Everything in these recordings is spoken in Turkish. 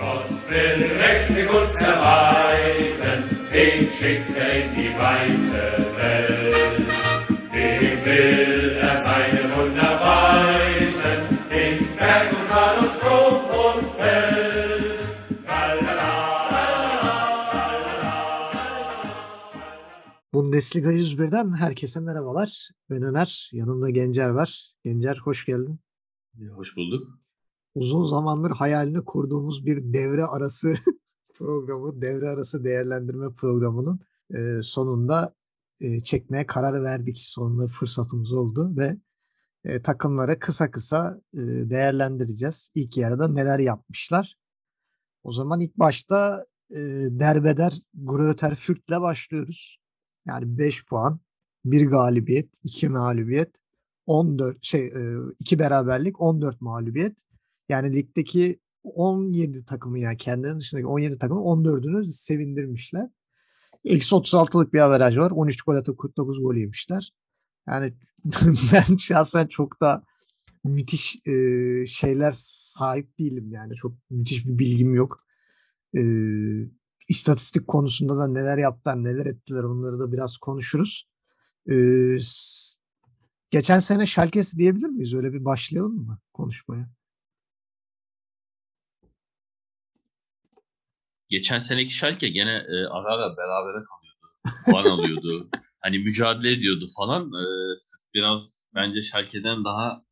Gott will mächtig uns erweisen, den schickt er in die weite Welt. Dem will er seine Wunder weisen, in Berg und Tal und Strom und Feld. Bundesliga 101'den herkese merhabalar. Ben Öner, yanımda Gencer var. Gencer hoş geldin. Hoş bulduk. Uzun zamandır hayalini kurduğumuz bir devre arası programı, devre arası değerlendirme programının e, sonunda e, çekmeye karar verdik. Sonunda fırsatımız oldu ve e, takımları kısa kısa e, değerlendireceğiz. İlk yarıda neler yapmışlar. O zaman ilk başta e, derbeder Greuther Fürth'le başlıyoruz. Yani 5 puan, 1 galibiyet, 2 mağlubiyet, 14 şey 2 beraberlik, 14 mağlubiyet. Yani ligdeki 17 takımı yani kendilerinin dışındaki 17 takımı 14'ünü sevindirmişler. Eksi 36'lık bir averaj var. 13 gol atıp 49 gol yemişler. Yani ben şahsen çok da müthiş e, şeyler sahip değilim yani. Çok müthiş bir bilgim yok. E, istatistik konusunda da neler yaptılar, neler ettiler onları da biraz konuşuruz. E, geçen sene Schalke'si diyebilir miyiz? Öyle bir başlayalım mı konuşmaya? Geçen seneki Schalke gene e, ara ara berabere kalıyordu. Puan alıyordu. Hani mücadele ediyordu falan. E, biraz bence Schalke'den daha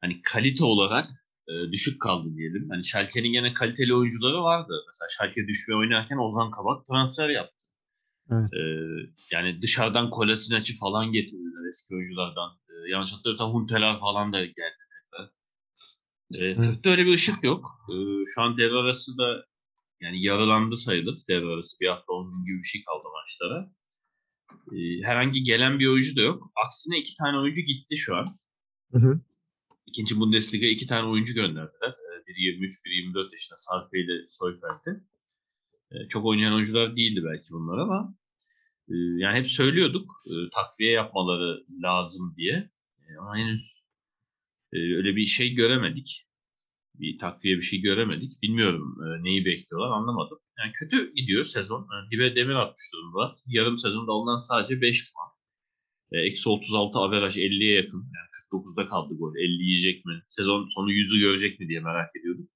hani kalite olarak e, düşük kaldı diyelim. Hani Schalke'nin gene kaliteli oyuncuları vardı. Mesela Schalke düşmeye oynarken Ozan Kabak transfer yaptı. Evet. E, yani dışarıdan Kolasinaç'ı falan getirdiler eski oyunculardan. E, yanlış hatırlamıyorsam Hunteler falan da geldi tekrar. E, Fürth'te öyle bir ışık yok. E, şu an devre arası da yani yarılandı sayılır devre arası. Bir hafta 10 gün gibi bir şey kaldı maçlara. Ee, herhangi gelen bir oyuncu da yok. Aksine iki tane oyuncu gitti şu an. Hı hı. İkinci Bundesliga iki tane oyuncu gönderdiler. Ee, biri 23, biri 24 yaşında Sarpe ile Soyfeld'de. Ee, çok oynayan oyuncular değildi belki bunlar ama e, yani hep söylüyorduk e, takviye yapmaları lazım diye. E, ama henüz e, öyle bir şey göremedik bir takviye bir şey göremedik. Bilmiyorum e, neyi bekliyorlar anlamadım. Yani kötü gidiyor sezon. Yani dibe demir atmış durumdalar. Yarım sezonda alınan sadece 5 puan. E, Eksi 36 averaj 50'ye yakın. Yani 49'da kaldı gol. 50 yiyecek mi? Sezon sonu 100'ü görecek mi diye merak ediyordum.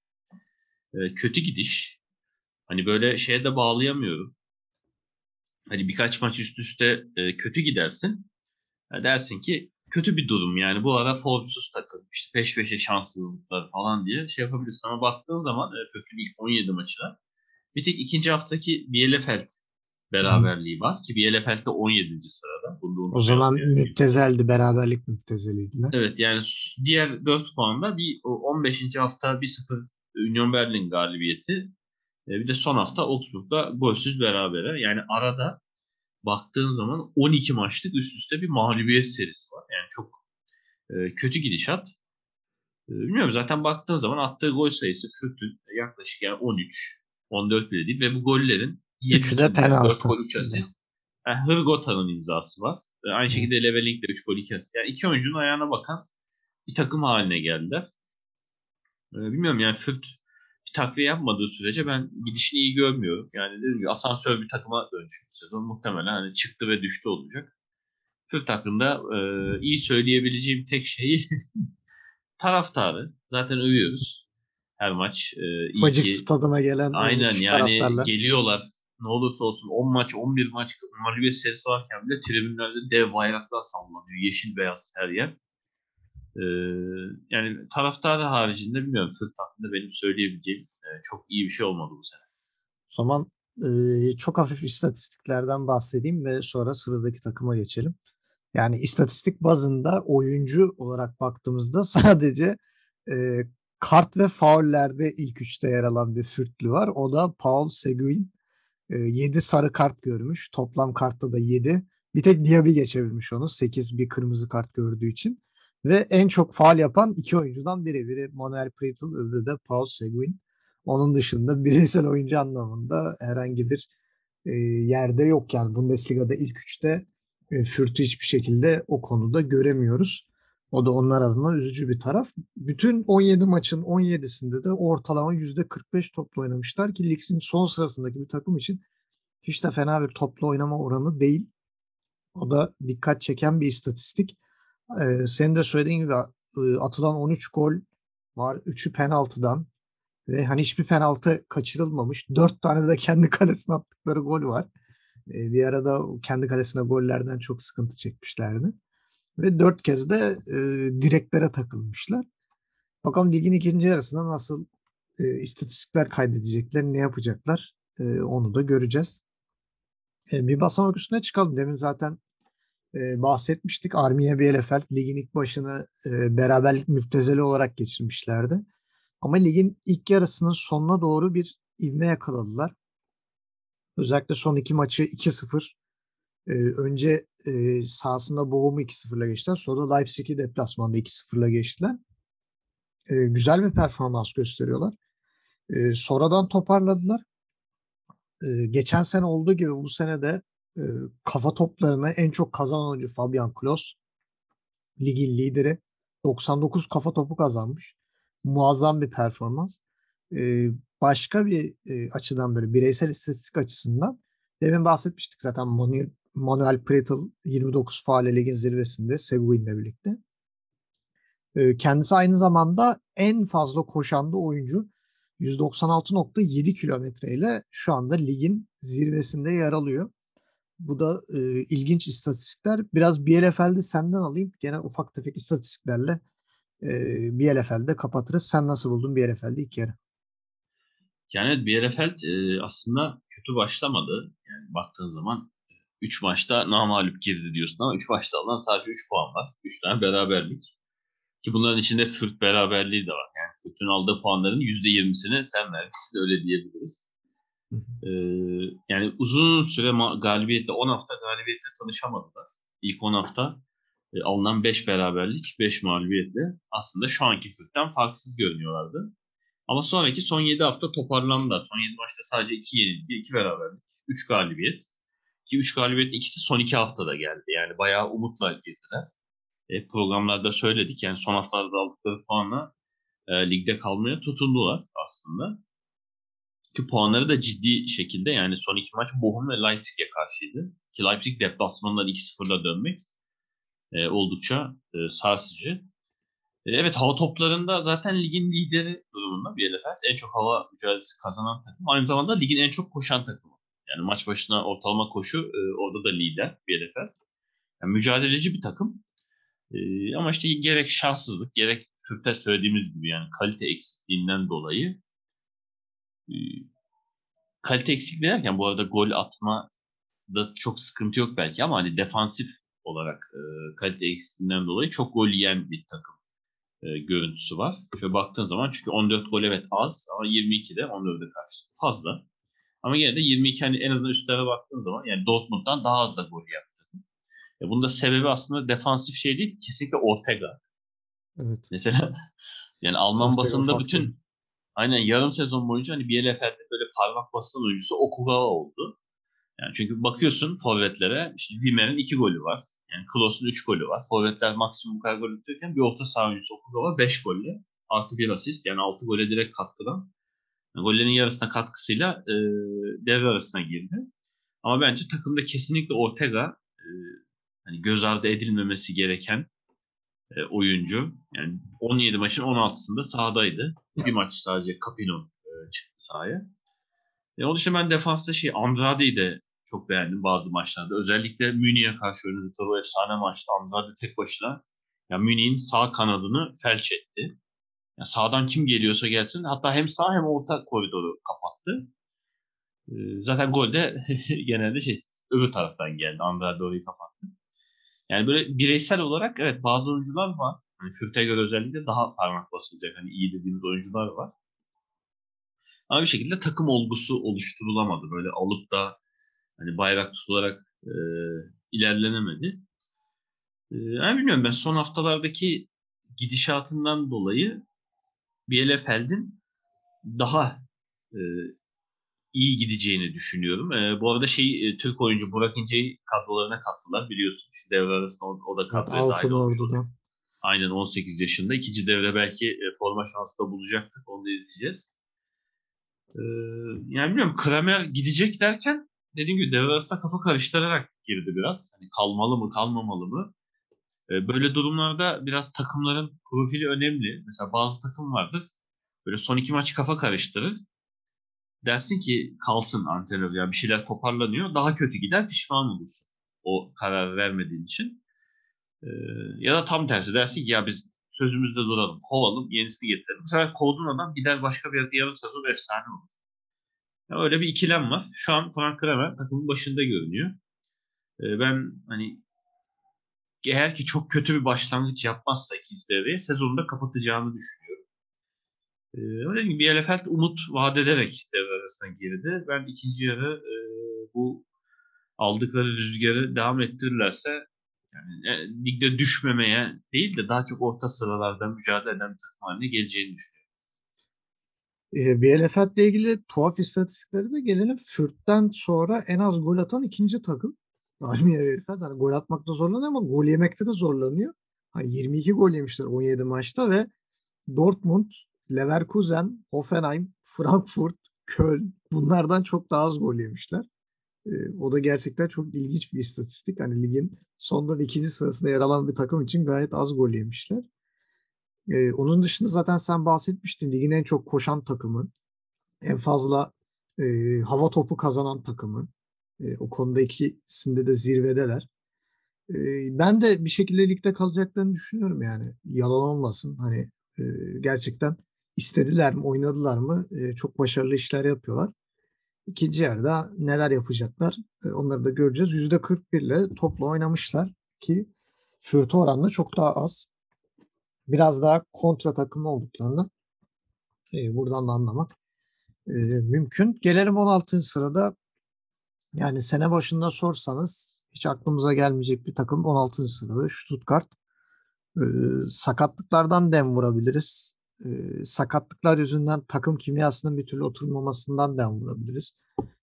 E, kötü gidiş. Hani böyle şeye de bağlayamıyorum. Hani birkaç maç üst üste e, kötü gidersin. Ya dersin ki kötü bir durum yani bu ara formsuz takım işte peş peşe şanssızlıklar falan diye şey yapabilirsin ama baktığın zaman e, Fök'ün ilk 17 maçına bir tek ikinci haftaki Bielefeld beraberliği var ki Bielefeld de 17. sırada. Da O zaman yani. müptezeldi, beraberlik müptezeliydiler. Evet yani diğer 4 puanda bir o 15. hafta 1-0 Union Berlin galibiyeti e, bir de son hafta Augsburg'da golsüz berabere yani arada baktığın zaman 12 maçlık üst üste bir mağlubiyet serisi var. Yani çok e, kötü gidişat. E, bilmiyorum zaten baktığın zaman attığı gol sayısı Fürth'ün yaklaşık yani 13, 14 bile değil ve bu gollerin Üçü de 7'sinde penaltı. 4 gol 3 asist. Yani Hırgota'nın imzası var. E, aynı şekilde Leveling de 3 gol 2 asist. Yani iki oyuncunun ayağına bakan bir takım haline geldiler. E, bilmiyorum yani Fürth bir takviye yapmadığı sürece ben gidişini iyi görmüyorum. Yani dediğim gibi asansör bir takıma dönecek bu sezon. Muhtemelen hani çıktı ve düştü olacak. Fürth hakkında e, iyi söyleyebileceğim tek şey taraftarı. Zaten övüyoruz. Her maç. E, iyi Ufacık ki- stadına gelen Aynen yani taraftarlar. geliyorlar. Ne olursa olsun 10 maç 11 maç mağlubiyet serisi varken bile tribünlerde dev bayraklar sallanıyor. Yeşil beyaz her yer. Ee, yani taraftarı haricinde bilmiyorum Fürth hakkında benim söyleyebileceğim e, çok iyi bir şey olmadı bu sene. O zaman e, çok hafif istatistiklerden bahsedeyim ve sonra sıradaki takıma geçelim. Yani istatistik bazında oyuncu olarak baktığımızda sadece e, kart ve faullerde ilk üçte yer alan bir Fürtlü var. O da Paul Seguin. 7 sarı kart görmüş. Toplam kartta da 7. Bir tek Diaby geçebilmiş onu. 8 bir kırmızı kart gördüğü için. Ve en çok faal yapan iki oyuncudan biri. Biri Manuel Pretel, öbürü de Paul Seguin. Onun dışında bireysel oyuncu anlamında herhangi bir e, yerde yok. Yani Bundesliga'da ilk üçte e, Fürth'ü hiçbir şekilde o konuda göremiyoruz. O da onlar adına üzücü bir taraf. Bütün 17 maçın 17'sinde de ortalama %45 toplu oynamışlar ki ligin son sırasındaki bir takım için hiç de fena bir toplu oynama oranı değil. O da dikkat çeken bir istatistik. Ee, senin de söylediğin gibi atılan 13 gol var. 3'ü penaltıdan ve hani hiçbir penaltı kaçırılmamış. 4 tane de kendi kalesine attıkları gol var. Ee, bir arada kendi kalesine gollerden çok sıkıntı çekmişlerdi. Ve 4 kez de e, direklere takılmışlar. Bakalım ligin ikinci yarısında nasıl e, istatistikler kaydedecekler, ne yapacaklar e, onu da göreceğiz. E, bir basamak üstüne çıkalım. Demin zaten e, bahsetmiştik. Armiye Bielefeld ligin ilk başını e, beraberlik müptezeli olarak geçirmişlerdi. Ama ligin ilk yarısının sonuna doğru bir ivme yakaladılar. Özellikle son iki maçı 2-0. E, önce e, sahasında Bochum'u 2-0'la geçtiler. Sonra Leipzig'i deplasmanda 2-0'la geçtiler. E, güzel bir performans gösteriyorlar. E, sonradan toparladılar. E, geçen sene olduğu gibi bu sene de e, kafa toplarını en çok kazanan oyuncu Fabian Klos. Ligin lideri. 99 kafa topu kazanmış. Muazzam bir performans. E, başka bir e, açıdan böyle bireysel istatistik açısından demin bahsetmiştik zaten Manuel, Manuel Pretel 29 faal ligin zirvesinde Seguin'le birlikte. E, kendisi aynı zamanda en fazla koşan da oyuncu. 196.7 kilometreyle şu anda ligin zirvesinde yer alıyor. Bu da e, ilginç istatistikler. Biraz Bielefeld'i senden alayım. Gene ufak tefek istatistiklerle e, Bielefeld'de kapatırız. Sen nasıl buldun Bielefeld'i ilk yarı? Yani Bielefeld e, aslında kötü başlamadı. Yani baktığın zaman 3 maçta namalup girdi diyorsun ama 3 maçta alınan sadece 3 puan var. 3 tane beraberlik. Ki bunların içinde Fürt beraberliği de var. Yani Fürt'ün aldığı puanların %20'sini sen vermişsin öyle diyebiliriz. Ee, yani uzun süre galibiyetle 10 hafta galibiyetle tanışamadılar. İlk 10 hafta e, alınan 5 beraberlik, 5 mağlubiyetle aslında şu anki Fürt'ten farksız görünüyorlardı. Ama sonraki son 7 hafta toparlandılar. Son 7 maçta sadece 2 yenilgi, 2 beraberlik, 3 galibiyet. Ki 3 galibiyetin ikisi son 2 haftada geldi. Yani bayağı umutla girdiler. E, programlarda söyledik. Yani son haftalarda aldıkları puanla e, ligde kalmaya tutundular aslında. Ki puanları da ciddi şekilde yani son iki maç Bochum ve Leipzig'e karşıydı. Ki Leipzig deplasmandan 2-0'la dönmek e, oldukça e, sarsıcı. E, evet hava toplarında zaten ligin lideri durumunda Bielefeld. En çok hava mücadelesi kazanan takım. Aynı zamanda ligin en çok koşan takımı. Yani maç başına ortalama koşu e, orada da lider Bielefeld. Yani mücadeleci bir takım. E, ama işte gerek şanssızlık gerek Kürt'te söylediğimiz gibi yani kalite eksikliğinden dolayı kalite eksikliği derken bu arada gol atma da çok sıkıntı yok belki ama hani defansif olarak e, kalite eksikliğinden dolayı çok gol yiyen bir takım e, görüntüsü var. Şöyle baktığın zaman çünkü 14 gol evet az ama 22 de 14'e karşı fazla. Ama yine de 22 hani en azından üstlere baktığın zaman yani Dortmund'dan daha az da gol yaptı. E, bunun da sebebi aslında defansif şey değil kesinlikle Ortega. Evet. Mesela yani Alman Ortega basında faktör. bütün aynen yarım sezon boyunca hani Bielefeld'de böyle parmak basan oyuncusu Okugawa oldu. Yani çünkü bakıyorsun forvetlere işte Wimmer'in 2 golü var. Yani Klos'un 3 golü var. Forvetler maksimum kadar gol atıyorken bir orta saha oyuncusu Okugawa 5 golle artı bir asist yani 6 gole direkt katkıdan. Yani gollerin yarısına katkısıyla e, devre arasına girdi. Ama bence takımda kesinlikle Ortega e, hani göz ardı edilmemesi gereken e, oyuncu. Yani 17 maçın 16'sında sahadaydı. Bir maç sadece Capino e, çıktı sahaya. E, onun dışında ben defansta şey Andrade'yi de çok beğendim bazı maçlarda. Özellikle Münih'e karşı oynadıkları o efsane maçta Andrade tek başına yani Münih'in sağ kanadını felç etti. Yani sağdan kim geliyorsa gelsin hatta hem sağ hem orta koridoru kapattı. E, zaten gol de genelde şey öbür taraftan geldi. Andrade orayı kapattı. Yani böyle bireysel olarak evet bazı oyuncular var. Hani Kürt'e göre özellikle daha parmak basılacak hani iyi dediğimiz oyuncular var. Ama bir şekilde takım olgusu oluşturulamadı. Böyle alıp da hani bayrak tutularak e, ilerlenemedi. E, yani bilmiyorum ben son haftalardaki gidişatından dolayı Bielefeld'in daha e, iyi gideceğini düşünüyorum. E, bu arada şey e, Türk oyuncu Burak İnce'yi kadrolarına kattılar biliyorsun. Şu devre arasında o, o da Evet, kadroya dahil Altın olmuş. Ordu'dan. Aynen 18 yaşında. İkinci devre belki e, forma şansı da bulacaktık. Onu da izleyeceğiz. Ee, yani bilmiyorum Kramer gidecek derken dediğim gibi devre arasında kafa karıştırarak girdi biraz. Hani kalmalı mı kalmamalı mı? Ee, böyle durumlarda biraz takımların profili önemli. Mesela bazı takım vardır. Böyle son iki maç kafa karıştırır. Dersin ki kalsın antrenör ya bir şeyler toparlanıyor. Daha kötü gider pişman olursun. O karar vermediğin için. Ee, ya da tam tersi dersin ki ya biz sözümüzde duralım, kovalım, yenisini getirelim. Bu kovduğun adam gider başka bir yerde yarım sezon efsane olur. Yani öyle bir ikilem var. Şu an Frank Kramer takımın başında görünüyor. Ee, ben hani eğer ki çok kötü bir başlangıç yapmazsa ikinci devreye sezonunda kapatacağını düşünüyorum. Ee, öyle gibi Bielefeld umut vaat ederek devre arasına girdi. Ben ikinci yarı e, bu aldıkları rüzgarı devam ettirirlerse yani e, ligde düşmemeye değil de daha çok orta sıralarda mücadele eden takım haline geleceğini düşünüyorum. E, Bielefeld ile ilgili tuhaf istatistikleri de gelelim. Fürth'ten sonra en az gol atan ikinci takım. Almanya Bielefeld. Hani gol atmakta zorlanıyor ama gol yemekte de zorlanıyor. Hani 22 gol yemişler 17 maçta ve Dortmund, Leverkusen, Hoffenheim, Frankfurt, Köln bunlardan çok daha az gol yemişler. E, o da gerçekten çok ilginç bir istatistik. Hani ligin sondan ikinci sırasında yer alan bir takım için gayet az gol yemişler. E, onun dışında zaten sen bahsetmiştin. Ligin en çok koşan takımı. En fazla e, hava topu kazanan takımı. E, o konuda ikisinde de zirvedeler. E, ben de bir şekilde ligde kalacaklarını düşünüyorum yani. Yalan olmasın. Hani e, gerçekten istediler mi, oynadılar mı e, çok başarılı işler yapıyorlar. İkinci yarıda neler yapacaklar e, onları da göreceğiz. %41 ile topla oynamışlar ki Fürth oranla çok daha az. Biraz daha kontra takımı olduklarını e, buradan da anlamak e, mümkün. Gelelim 16. sırada yani sene başında sorsanız hiç aklımıza gelmeyecek bir takım 16. sırada Stuttgart. E, sakatlıklardan dem vurabiliriz. E, sakatlıklar yüzünden takım kimyasının bir türlü oturmamasından dem vurabiliriz.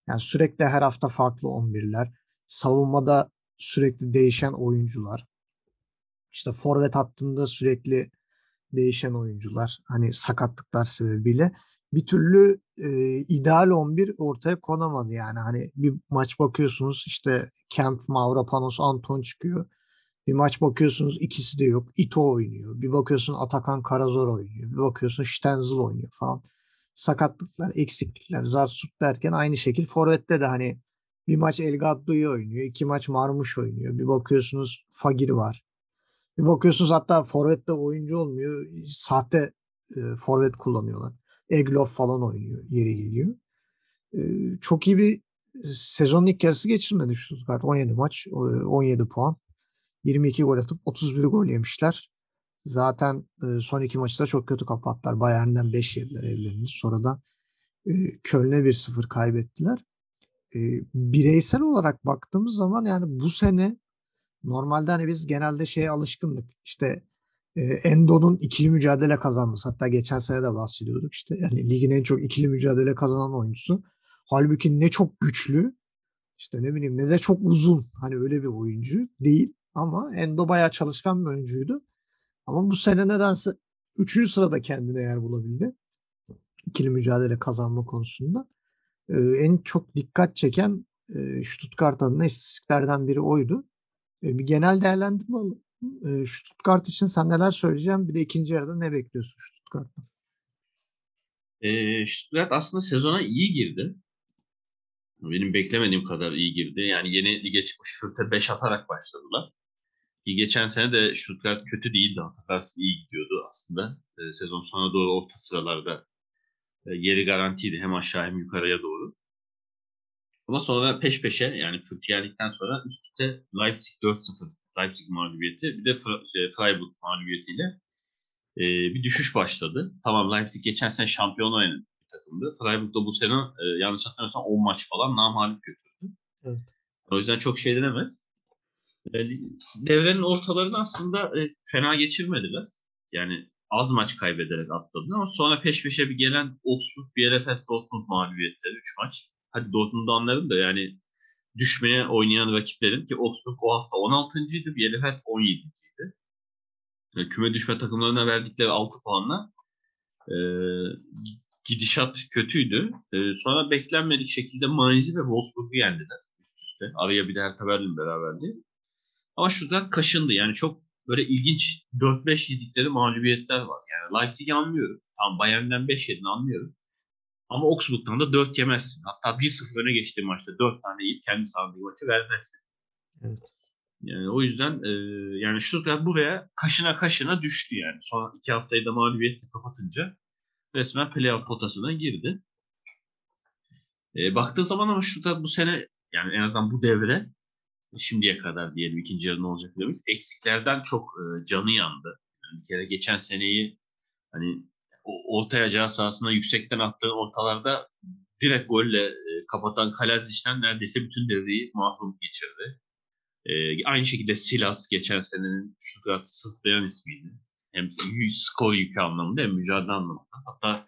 Yani sürekli her hafta farklı 11'ler. Savunmada sürekli değişen oyuncular. İşte forvet hattında sürekli değişen oyuncular. Hani sakatlıklar sebebiyle bir türlü e, ideal 11 ortaya konamadı yani. Hani bir maç bakıyorsunuz işte Kemp, Mavropanos, Anton çıkıyor. Bir maç bakıyorsunuz ikisi de yok. Ito oynuyor. Bir bakıyorsun Atakan Karazor oynuyor. Bir bakıyorsun Stenzel oynuyor falan. Sakatlıklar, eksiklikler, zarsut derken aynı şekil Forvet'te de hani bir maç El oynuyor. iki maç Marmuş oynuyor. Bir bakıyorsunuz Fagir var. Bir bakıyorsunuz hatta Forvet'te oyuncu olmuyor. Sahte e, Forvet kullanıyorlar. Egloff falan oynuyor. Yeri geliyor. E, çok iyi bir sezonun ilk yarısı geçirmedi Stuttgart. 17 maç, 17 puan. 22 gol atıp 31 gol yemişler. Zaten e, son iki maçı da çok kötü kapattılar. Bayern'den 5 yediler evlerini. Sonra da e, Köln'e 1-0 kaybettiler. E, bireysel olarak baktığımız zaman yani bu sene normalde hani biz genelde şeye alışkındık. İşte e, Endo'nun ikili mücadele kazanması. Hatta geçen sene de bahsediyorduk. İşte yani ligin en çok ikili mücadele kazanan oyuncusu. Halbuki ne çok güçlü işte ne bileyim ne de çok uzun hani öyle bir oyuncu değil. Ama Endo bayağı çalışkan bir oyuncuydu. Ama bu sene nedense 3. sırada kendine yer bulabildi. İkili mücadele kazanma konusunda. Ee, en çok dikkat çeken e, Stuttgart adına istatistiklerden biri oydu. E, bir genel değerlendirme alalım. E, Stuttgart için sen neler söyleyeceğim? Bir de ikinci yarıda ne bekliyorsun Stuttgart'tan? E, Stuttgart aslında sezona iyi girdi. Benim beklemediğim kadar iyi girdi. Yani yeni lige çıkmış Fürth'e 5 atarak başladılar. Ki geçen sene de Stuttgart kötü değildi. Hatırlarsın iyi gidiyordu aslında. E, sezon sonuna doğru orta sıralarda e, yeri garantiydi. Hem aşağı hem yukarıya doğru. Ama sonra peş peşe yani Fürth geldikten sonra üst üste Leipzig 4-0 Leipzig mağlubiyeti bir de şey, Freiburg mağlubiyetiyle e, bir düşüş başladı. Tamam Leipzig geçen sene şampiyon oynadı bir takımdı. Freiburg da bu sene e, yanlış hatırlamıyorsam 10 maç falan namağlup götürdü. Evet. O yüzden çok şey denemez. E, devrenin ortalarını aslında e, fena geçirmediler. Yani az maç kaybederek atladılar ama sonra peş peşe bir gelen Augsburg, Bielefeld, Dortmund mağlubiyetleri 3 maç. Hadi Dortmund'u anlarım da yani düşmeye oynayan rakiplerin ki Augsburg o hafta 16.ydı, Bielefeld 17.ydi. Yani küme düşme takımlarına verdikleri 6 puanla e, gidişat kötüydü. E, sonra beklenmedik şekilde Mainz'i ve Wolfsburg'u yendiler üst üste. Araya bir de Hertha Berlin beraberdi. Ama şurada kaşındı. Yani çok böyle ilginç 4-5 yedikleri mağlubiyetler var. Yani Leipzig'i anlıyorum. Tam Bayern'den 5 yedin anlıyorum. Ama Augsburg'dan da 4 yemezsin. Hatta 1-0 öne geçtiği maçta 4 tane yiyip kendi sahanda maçı vermezsin. Evet. Yani o yüzden e, yani Stuttgart buraya kaşına kaşına düştü yani. Son iki haftayı da mağlubiyetle kapatınca resmen playoff potasına girdi. E, baktığı zaman ama Stuttgart bu sene yani en azından bu devre şimdiye kadar diyelim ikinci yarı ne olacak demiş. Eksiklerden çok e, canı yandı. Yani bir kere geçen seneyi hani o, orta yacağı sahasına yüksekten attığı ortalarda direkt golle e, kapatan Kalazic'den neredeyse bütün devreyi mahrum geçirdi. E, aynı şekilde Silas geçen senenin Stuttgart'ı sırtlayan ismiydi. Hem skor yükü anlamında hem mücadele anlamında. Hatta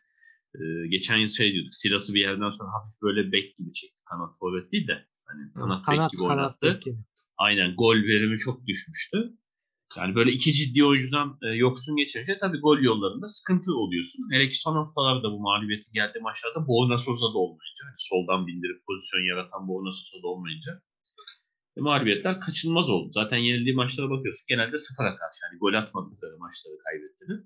e, geçen yıl şey diyorduk. Silas'ı bir yerden sonra hafif böyle bek gibi çekti. Kanat forvet değil de hani kanat, kanat gibi kanat oynattı. Aynen gol verimi çok düşmüştü. Yani böyle iki ciddi oyuncudan e, yoksun geçirince tabii gol yollarında sıkıntı oluyorsun. Hele ki son haftalarda bu mağlubiyetin geldiği maçlarda Borna Sosa da olmayınca, hani soldan bindirip pozisyon yaratan Borna Sosa da olmayınca e, mağlubiyetler kaçınılmaz oldu. Zaten yenildiği maçlara bakıyorsun genelde sıfıra karşı. Yani gol atmadıkları maçları kaybettiler.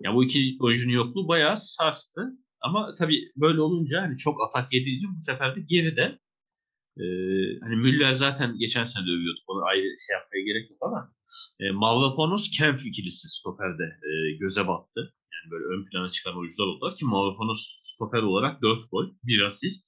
Ya bu iki oyuncunun yokluğu bayağı sarstı. Ama tabii böyle olunca hani çok atak yediğince bu sefer de geride ee, hani Müller zaten geçen sene de övüyorduk. Onu ayrı şey yapmaya gerek yok ama e, Mavropanos Kempf ikilisi stoperde e, göze battı. Yani böyle ön plana çıkan oyuncular oldular ki Mavropanos stoper olarak 4 gol, 1 asist.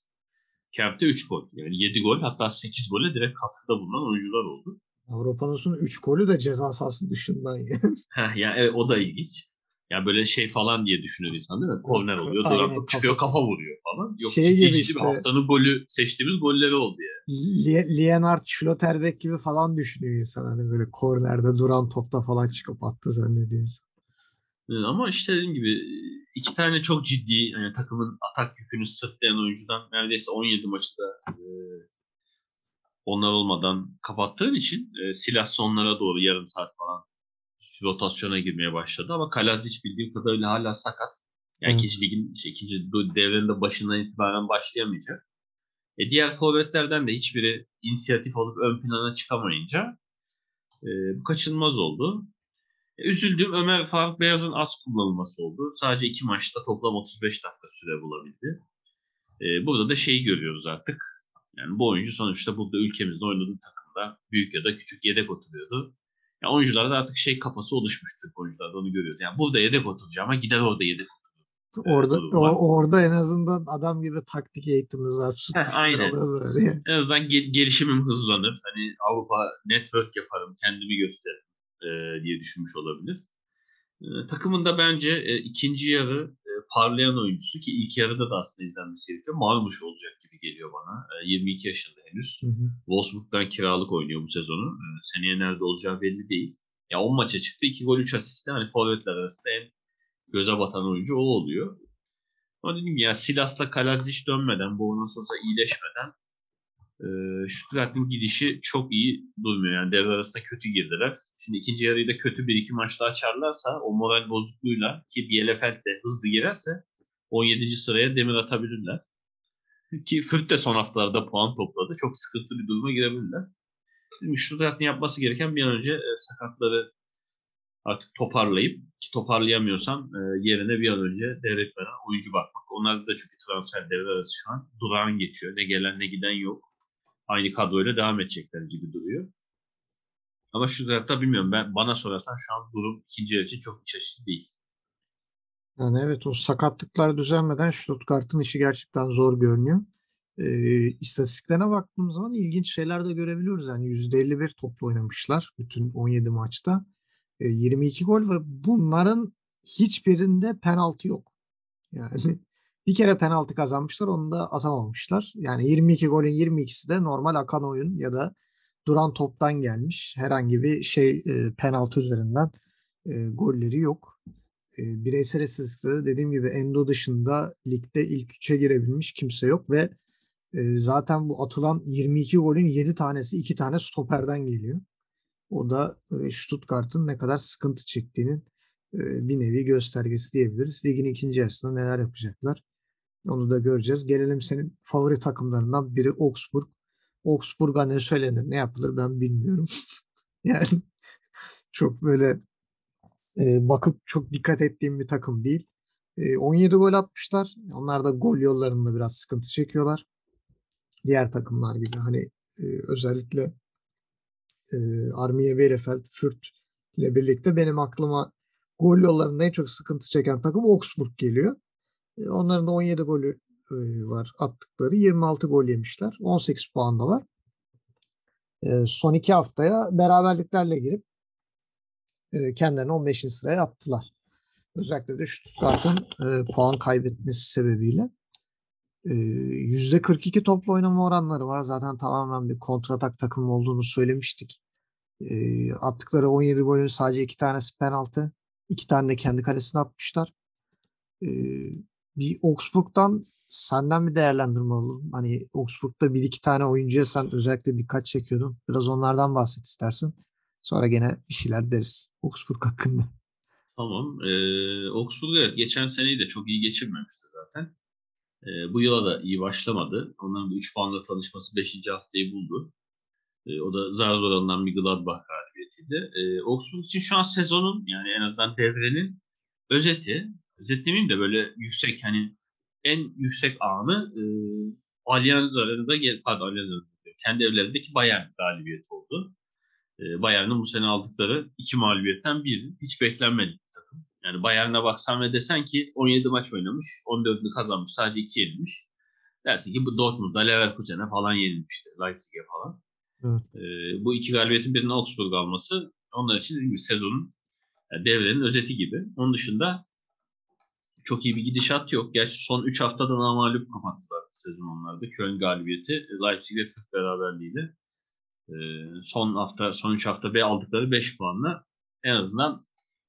Kemp'te 3 gol. Yani 7 gol hatta 8 gole direkt katkıda bulunan oyuncular oldu. Avrupanos'un 3 golü de ceza sahası dışından yani. Heh, yani evet, o da ilginç. Yani böyle şey falan diye düşünür insan değil mi? Korner oluyor, duran çıkıyor, kafa vuruyor falan. Yok şey gibi işte, haftanın golü seçtiğimiz golleri oldu yani. Leonard Schlotterbeck gibi falan düşünüyor insan. Hani böyle kornerde duran topta falan çıkıp attı zannediyor insan. Ama işte dediğim gibi iki tane çok ciddi yani takımın atak yükünü sırtlayan oyuncudan neredeyse 17 maçta e, onlar olmadan kapattığın için e, silah sonlara doğru yarım saat falan rotasyona girmeye başladı ama Kalazic bildiğim kadarıyla hala sakat. Yani ikinci ligin, şey, ikinci devrenin başından itibaren başlayamayacak. E diğer forvetlerden de hiçbiri inisiyatif olup ön plana çıkamayınca e, bu kaçınılmaz oldu. E, üzüldüğüm Ömer Faruk Beyaz'ın az kullanılması oldu. Sadece iki maçta toplam 35 dakika süre bulabildi. E, burada da şeyi görüyoruz artık. Yani bu oyuncu sonuçta burada ülkemizde oynadığı takımda büyük ya da küçük yedek oturuyordu. Yani oyuncularda artık şey kafası oluşmuştu oyuncularda onu görüyoruz. Yani burada yedek oturacağım ama gider orada yedek Orada o, orada en azından adam gibi taktik eğitimimiz var. Heh, aynen. Yani. En azından gel- gelişimim hızlanır. Hani Avrupa network yaparım, kendimi gösteririm e, diye düşünmüş olabilir. E, takımında bence e, ikinci yarı parlayan oyuncusu ki ilk yarıda da aslında izlenmesi gerekiyor. Marmuş olacak gibi geliyor bana. E, 22 yaşında henüz. Hı hı. Wolfsburg'dan kiralık oynuyor bu sezonu. E, seneye nerede olacağı belli değil. Ya 10 maça çıktı. 2 gol 3 asist hani forvetler arasında en göze batan oyuncu o oluyor. Ama dedim ya Silas'la Kaladzic dönmeden, olsa iyileşmeden e, Stuttgart'ın gidişi çok iyi durmuyor. Yani devre arasında kötü girdiler. Şimdi ikinci yarıyı da kötü bir iki maçta açarlarsa o moral bozukluğuyla ki Bielefeld de hızlı girerse 17. sıraya demir atabilirler. Ki Fırt de son haftalarda puan topladı. Çok sıkıntı bir duruma girebilirler. Şimdi Stuttgart'ın yapması gereken bir an önce e, sakatları artık toparlayıp ki toparlayamıyorsan e, yerine bir an önce devlet veren oyuncu bakmak. Onlar da çünkü transfer devre arası şu an durağan geçiyor. Ne gelen ne giden yok. Aynı kadroyla devam edecekler gibi duruyor. Ama şu tarafta bilmiyorum. Ben bana sorarsan şu an durum ikinci yarı için çok çeşitli değil. Yani evet o sakatlıklar düzelmeden Stuttgart'ın işi gerçekten zor görünüyor. E, istatistiklerine baktığımız zaman ilginç şeyler de görebiliyoruz. Yani %51 toplu oynamışlar bütün 17 maçta. E, 22 gol ve bunların hiçbirinde penaltı yok. Yani bir kere penaltı kazanmışlar onu da atamamışlar. Yani 22 golün 22'si de normal akan oyun ya da duran toptan gelmiş. Herhangi bir şey e, penaltı üzerinden e, golleri yok. E, bireysel istatistiklerde dediğim gibi Endo dışında ligde ilk üçe girebilmiş kimse yok ve e, zaten bu atılan 22 golün 7 tanesi 2 tane stoperden geliyor. O da e, Stuttgart'ın ne kadar sıkıntı çektiğinin e, bir nevi göstergesi diyebiliriz. Ligin ikinci yarısında neler yapacaklar onu da göreceğiz. Gelelim senin favori takımlarından biri Augsburg. Augsburg'a ne söylenir, ne yapılır ben bilmiyorum. yani çok böyle e, bakıp çok dikkat ettiğim bir takım değil. E, 17 gol atmışlar. Onlar da gol yollarında biraz sıkıntı çekiyorlar. Diğer takımlar gibi hani e, özellikle e, Armiye Bielefeld, Fürt ile birlikte benim aklıma gol yollarında en çok sıkıntı çeken takım Augsburg geliyor. Onların da 17 golü var attıkları. 26 gol yemişler. 18 puandalar. Son iki haftaya beraberliklerle girip kendilerini 15. sıraya attılar. Özellikle de Stuttgart'ın puan kaybetmesi sebebiyle. %42 toplu oynama oranları var. Zaten tamamen bir kontratak takımı olduğunu söylemiştik. attıkları 17 golün sadece iki tanesi penaltı. iki tane de kendi kalesine atmışlar bir Augsburg'dan senden bir değerlendirme alalım. Hani Augsburg'da bir iki tane oyuncuya sen özellikle dikkat çekiyordun. Biraz onlardan bahset istersin. Sonra gene bir şeyler deriz Augsburg hakkında. Tamam. Ee, Augsburg evet geçen seneyi de çok iyi geçirmemişti zaten. Ee, bu yıla da iyi başlamadı. Onların da 3 puanla tanışması 5. haftayı buldu. Ee, o da zar zor alınan bir Gladbach galibiyetiydi. Ee, Augsburg için şu an sezonun yani en azından devrenin özeti özetlemeyeyim de böyle yüksek hani en yüksek anı e, Allianz Arena'da pardon Allianz Arena'da kendi evlerindeki Bayern galibiyeti oldu. E, Bayern'in bu sene aldıkları iki mağlubiyetten biri. Hiç beklenmedik bir takım. Yani Bayern'e baksan ve desen ki 17 maç oynamış, 14'ünü kazanmış, sadece 2 yenilmiş. Dersin ki bu Dortmund'a, Leverkusen'e falan yenilmişti, Leipzig'e falan. Evet. E, bu iki galibiyetin birinin Augsburg alması onlar için sezonun yani devrenin özeti gibi. Onun dışında çok iyi bir gidişat yok. Gerçi son 3 haftada namalup kapattılar sezon onlarda. Köln galibiyeti, Leipzig ile Fürth beraberliğiyle e, son hafta, son 3 hafta B aldıkları 5 puanla en azından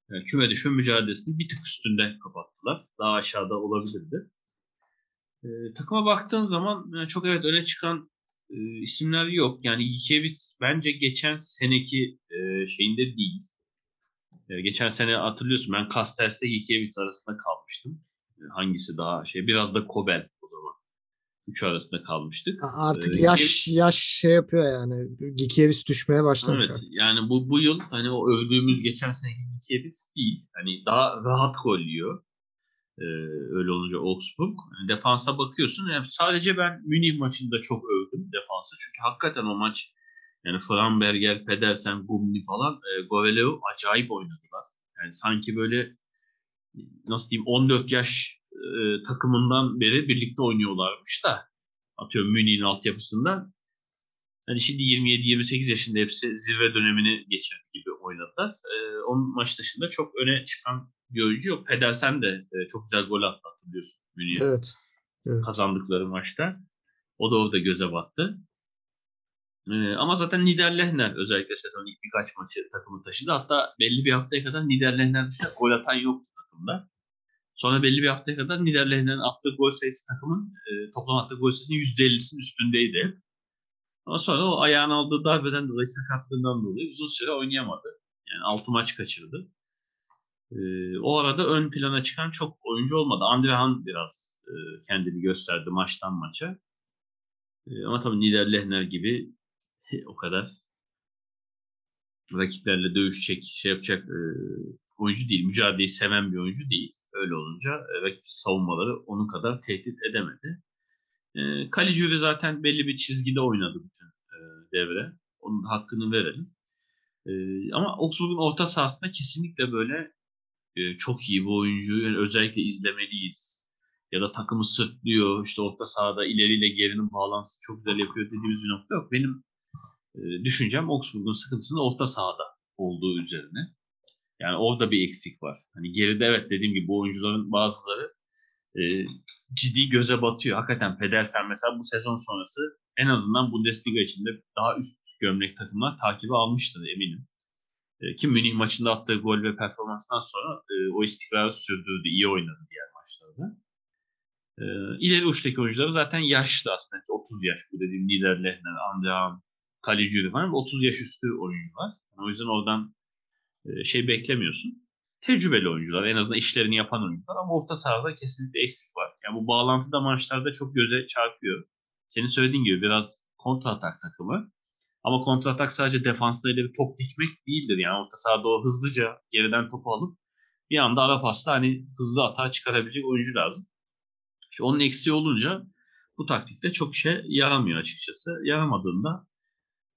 yani küme düşme mücadelesini bir tık üstünde kapattılar. Daha aşağıda olabilirdi. E, takıma baktığın zaman yani çok evet öne çıkan e, isimler yok. Yani Gikiewicz bence geçen seneki e, şeyinde değil. E, geçen sene hatırlıyorsun ben Castells'le Gikiewicz arasında kalmıştım. E, hangisi daha şey biraz da Kobel o zaman. Üç arasında kalmıştık. Artık ee, yaş yaş şey yapıyor yani. Gikiewicz düşmeye başlamış. Evet yani bu bu yıl hani o övdüğümüz geçen seneki Gikiewicz değil. Hani daha rahat gol yiyor. Ee, öyle olunca Augsburg. Yani defansa bakıyorsun. Yani sadece ben Münih maçında çok övdüm defansı. Çünkü hakikaten o maç yani Framberger, Pedersen, Gumni falan e, Goveleo acayip oynadılar. Yani sanki böyle nasıl diyeyim 14 yaş e, takımından beri birlikte oynuyorlarmış da atıyorum Münih'in altyapısında. Yani şimdi 27-28 yaşında hepsi zirve dönemini geçirdi gibi oynadılar. E, onun maç dışında çok öne çıkan bir oyuncu yok. Pedersen de e, çok güzel gol attı hatırlıyorsun Münih'e. Evet. evet. Kazandıkları maçta. O da orada göze battı. Ama zaten Niederlechner özellikle sezonun ilk birkaç maçı takımı taşıdı. Hatta belli bir haftaya kadar Niederlechner dışında gol atan yoktu takımda. Sonra belli bir haftaya kadar Niederlechner'in attığı gol sayısı takımın e, toplam attığı gol sayısının %50'sinin üstündeydi. Ama sonra o ayağın aldığı darbeden dolayı sakatlığından dolayı uzun süre oynayamadı. Yani 6 maç kaçırdı. E, o arada ön plana çıkan çok oyuncu olmadı. Andrehan biraz e, kendini gösterdi maçtan maça. E, ama tabii Niederlechner gibi o kadar rakiplerle dövüşecek, şey yapacak e, oyuncu değil. Mücadeleyi seven bir oyuncu değil. Öyle olunca e, rakip savunmaları onun kadar tehdit edemedi. E, Caligiuri zaten belli bir çizgide oynadı bütün e, devre. Onun hakkını verelim. E, ama Augsburg'un orta sahasında kesinlikle böyle e, çok iyi bu oyuncuyu yani özellikle izlemeliyiz. Ya da takımı sırtlıyor, işte orta sahada ileriyle gerinin bağlantısı çok güzel yapıyor dediğimiz bir nokta yok. Benim düşüncem Augsburg'un sıkıntısının orta sahada olduğu üzerine. Yani orada bir eksik var. Hani geride evet dediğim gibi bu oyuncuların bazıları e, ciddi göze batıyor. Hakikaten Pedersen mesela bu sezon sonrası en azından Bundesliga içinde daha üst gömlek takımlar takibi almıştır eminim. E, ki Münih maçında attığı gol ve performanstan sonra e, o istikrarı sürdürdü, iyi oynadı diğer maçlarda. E, ileri uçtaki oyuncuları zaten yaşlı aslında. 30 yaş bu dediğim Niederlechner, Andrean, kaleci falan 30 yaş üstü oyuncular. O yüzden oradan e, şey beklemiyorsun. Tecrübeli oyuncular, en azından işlerini yapan oyuncular ama orta sahada kesinlikle eksik var. Yani bu bağlantıda maçlarda çok göze çarpıyor. Senin söylediğin gibi biraz kontra atak takımı. Ama kontra atak sadece defansla bir top dikmek değildir. Yani orta sahada o hızlıca geriden topu alıp bir anda ara pasta hani hızlı atağa çıkarabilecek oyuncu lazım. İşte onun eksiği olunca bu taktikte çok işe yaramıyor açıkçası. Yaramadığında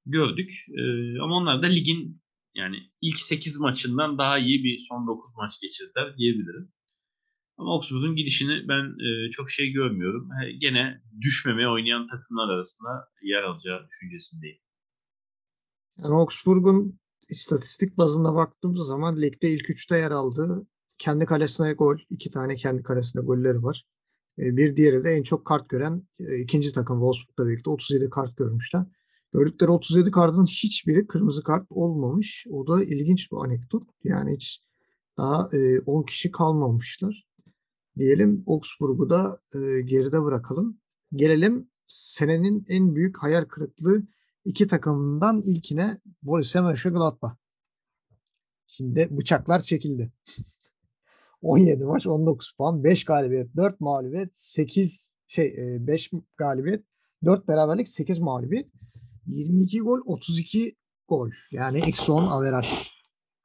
gördük. Ee, ama onlar da ligin yani ilk 8 maçından daha iyi bir son 9 maç geçirdiler diyebilirim. Ama Oxford'un gidişini ben e, çok şey görmüyorum. Gene düşmemeye oynayan takımlar arasında yer alacağı düşüncesindeyim. Yani Augsburg'un istatistik bazında baktığımız zaman ligde ilk üçte yer aldı. Kendi kalesine gol. iki tane kendi kalesine golleri var. E, bir diğeri de en çok kart gören e, ikinci takım Wolfsburg'la birlikte 37 kart görmüşler. Gördükleri 37 kartın hiçbiri kırmızı kart olmamış. O da ilginç bir anekdot. Yani hiç daha 10 kişi kalmamışlar. Diyelim Augsburg'u da geride bırakalım. Gelelim senenin en büyük hayal kırıklığı iki takımından ilkine Borussia Mönchengladbach. Şimdi bıçaklar çekildi. 17 maç 19 puan 5 galibiyet 4 mağlubiyet 8 şey 5 galibiyet 4 beraberlik 8 mağlubiyet 22 gol 32 gol yani eksi 10 averaj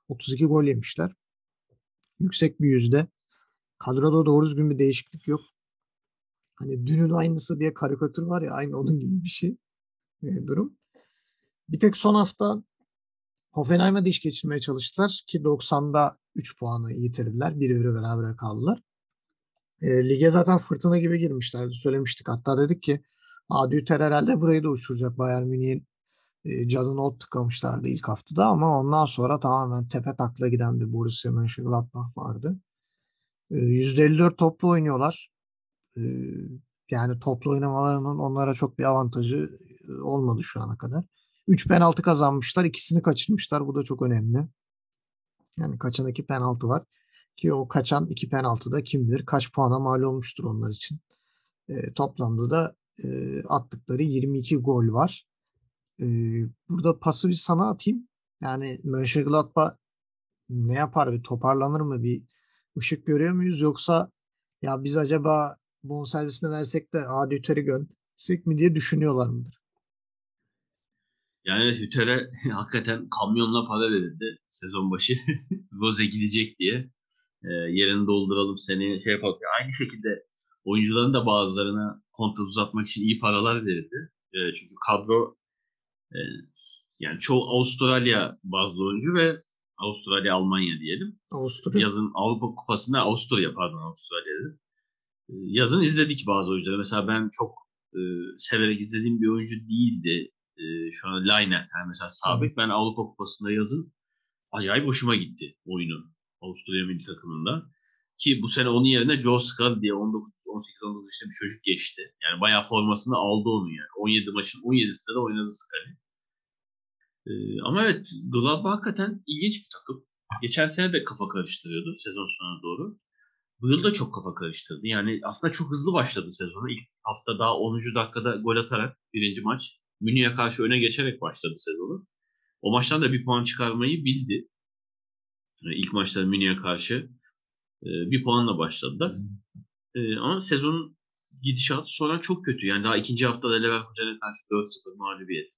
32 gol yemişler. Yüksek bir yüzde. Kadroda doğru düzgün bir değişiklik yok. Hani dünün aynısı diye karikatür var ya aynı onun gibi bir şey e, durum. Bir tek son hafta Hoffenheim'e diş geçirmeye çalıştılar ki 90'da 3 puanı yitirdiler. Bir biri beraber kaldılar. E, lige zaten fırtına gibi girmişlerdi. Söylemiştik. Hatta dedik ki Adüter herhalde burayı da uçuracak. Bayern Münih'in e, canını ot tıkamışlardı ilk haftada ama ondan sonra tamamen tepe takla giden bir Borussia Mönchengladbach vardı. E, %54 toplu oynuyorlar. E, yani toplu oynamalarının onlara çok bir avantajı e, olmadı şu ana kadar. 3 penaltı kazanmışlar. ikisini kaçırmışlar. Bu da çok önemli. Yani kaçan iki penaltı var. Ki o kaçan iki penaltı da kim bilir kaç puana mal olmuştur onlar için. E, toplamda da e, attıkları 22 gol var. E, burada pası bir sana atayım. Yani Mönchengladbach ne yapar? Bir toparlanır mı? Bir ışık görüyor muyuz? Yoksa ya biz acaba bonservisini versek de adi Hüter'i gönderirsek mi diye düşünüyorlar mıdır? Yani Hüter'e hakikaten kamyonla para verildi sezon başı. Rose gidecek diye. E, yerini dolduralım seni şey yapalım. Aynı şekilde oyuncuların da bazılarına kontrat uzatmak için iyi paralar verildi. E, çünkü kadro e, yani çoğu Avustralya bazlı oyuncu ve Avustralya Almanya diyelim. Avusturya. Yazın Avrupa Kupası'nda Avusturya pardon Avustralya'da. E, yazın izledik bazı oyuncuları. Mesela ben çok e, severek izlediğim bir oyuncu değildi. E, şu an Lainer yani mesela sabit. Ben Avrupa Kupası'nda yazın acayip hoşuma gitti oyunu Avusturya milli takımında. Ki bu sene onun yerine Joe Scully diye 19 18-19 yaşında bir çocuk geçti. Yani bayağı formasını aldı onu yani. 17 maçın 17'sinde de oynadı Scully. Ee, ama evet Gladbach hakikaten ilginç bir takım. Geçen sene de kafa karıştırıyordu sezon sonuna doğru. Bu yıl da çok kafa karıştırdı. Yani aslında çok hızlı başladı sezonu. İlk hafta daha 10. dakikada gol atarak birinci maç Münih'e karşı öne geçerek başladı sezonu. O maçtan da bir puan çıkarmayı bildi. Yani ilk maçta Münih'e karşı e, bir puanla başladılar. E, ama sezonun gidişatı sonra çok kötü. Yani daha ikinci haftada Leverkusen'e karşı 4-0 mağlubiyet.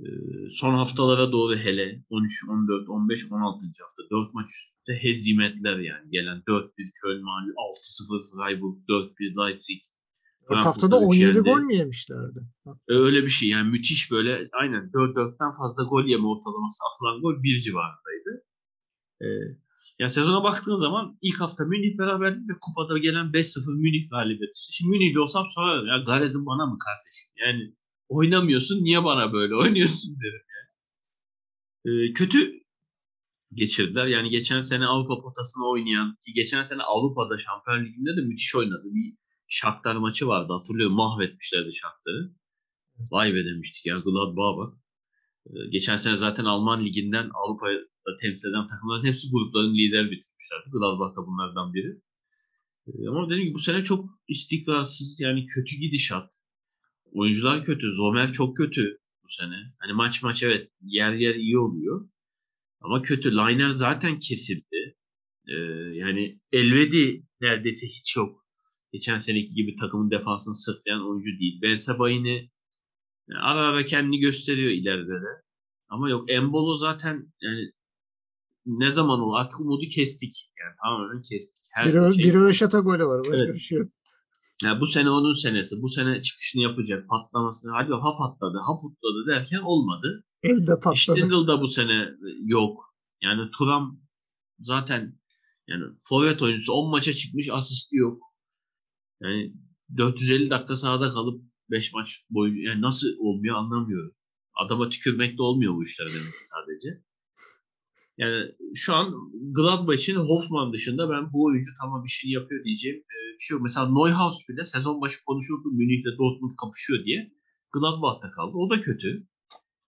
E, son haftalara doğru hele 13, 14, 15, 16. hafta 4 maç üstte hezimetler yani. Gelen 4-1 Köln mağlup, 6-0 Freiburg, 4-1 Leipzig. 4 haftada 17 gol mü yemişlerdi? Öyle bir şey yani müthiş böyle aynen 4-4'ten fazla gol yeme ortalaması atılan gol bir civarındaydı. Ee, yani sezona baktığın zaman ilk hafta Münih beraberlik ve kupada gelen 5-0 Münih galibiyeti. İşte şimdi Münih'de olsam sonra ya Garez'in bana mı kardeşim? Yani oynamıyorsun niye bana böyle oynuyorsun derim yani. Ee, kötü geçirdiler. Yani geçen sene Avrupa potasını oynayan ki geçen sene Avrupa'da Şampiyon Ligi'nde de müthiş oynadı. Bir Shakhtar maçı vardı hatırlıyorum. Mahvetmişlerdi Shakhtar'ı. Vay be demiştik ya Gladbach'a bak. Ee, geçen sene zaten Alman liginden Avrupa'da temsil eden takımların hepsi grupların lider bitirmişlerdi. Gladbach da bunlardan biri. Ee, ama dediğim gibi bu sene çok istikrarsız yani kötü gidişat. Oyuncular kötü. Zomer çok kötü bu sene. Hani maç maç evet yer yer iyi oluyor. Ama kötü. Liner zaten kesildi. Ee, yani Elvedi neredeyse hiç yok. Geçen seneki gibi takımın defansını sırtlayan oyuncu değil. Ben Sabay'ını ara ara kendini gösteriyor ileride de. Ama yok Embolo zaten yani ne zaman o artık umudu kestik. Yani tamamen kestik. Her Bir, şey, bir Röveşata golü var. Başka Evet. bir şey yok. yani bu sene onun senesi. Bu sene çıkışını yapacak. Patlamasını. Hadi ha patladı, ha putladı derken olmadı. Elde patladı. Stindl da bu sene yok. Yani Turam zaten yani forvet oyuncusu 10 maça çıkmış asisti yok. Yani 450 dakika sahada kalıp 5 maç boyunca yani nasıl olmuyor anlamıyorum. Adama tükürmek de olmuyor bu işler demek sadece. Yani şu an Gladbach'in Hoffman dışında ben bu oyuncu tamam işini yapıyor diyeceğim e, bir şey yok. Mesela Neuhaus bile sezon başı konuşuldu Münih'le Dortmund kapışıyor diye. Gladbach'ta kaldı. O da kötü.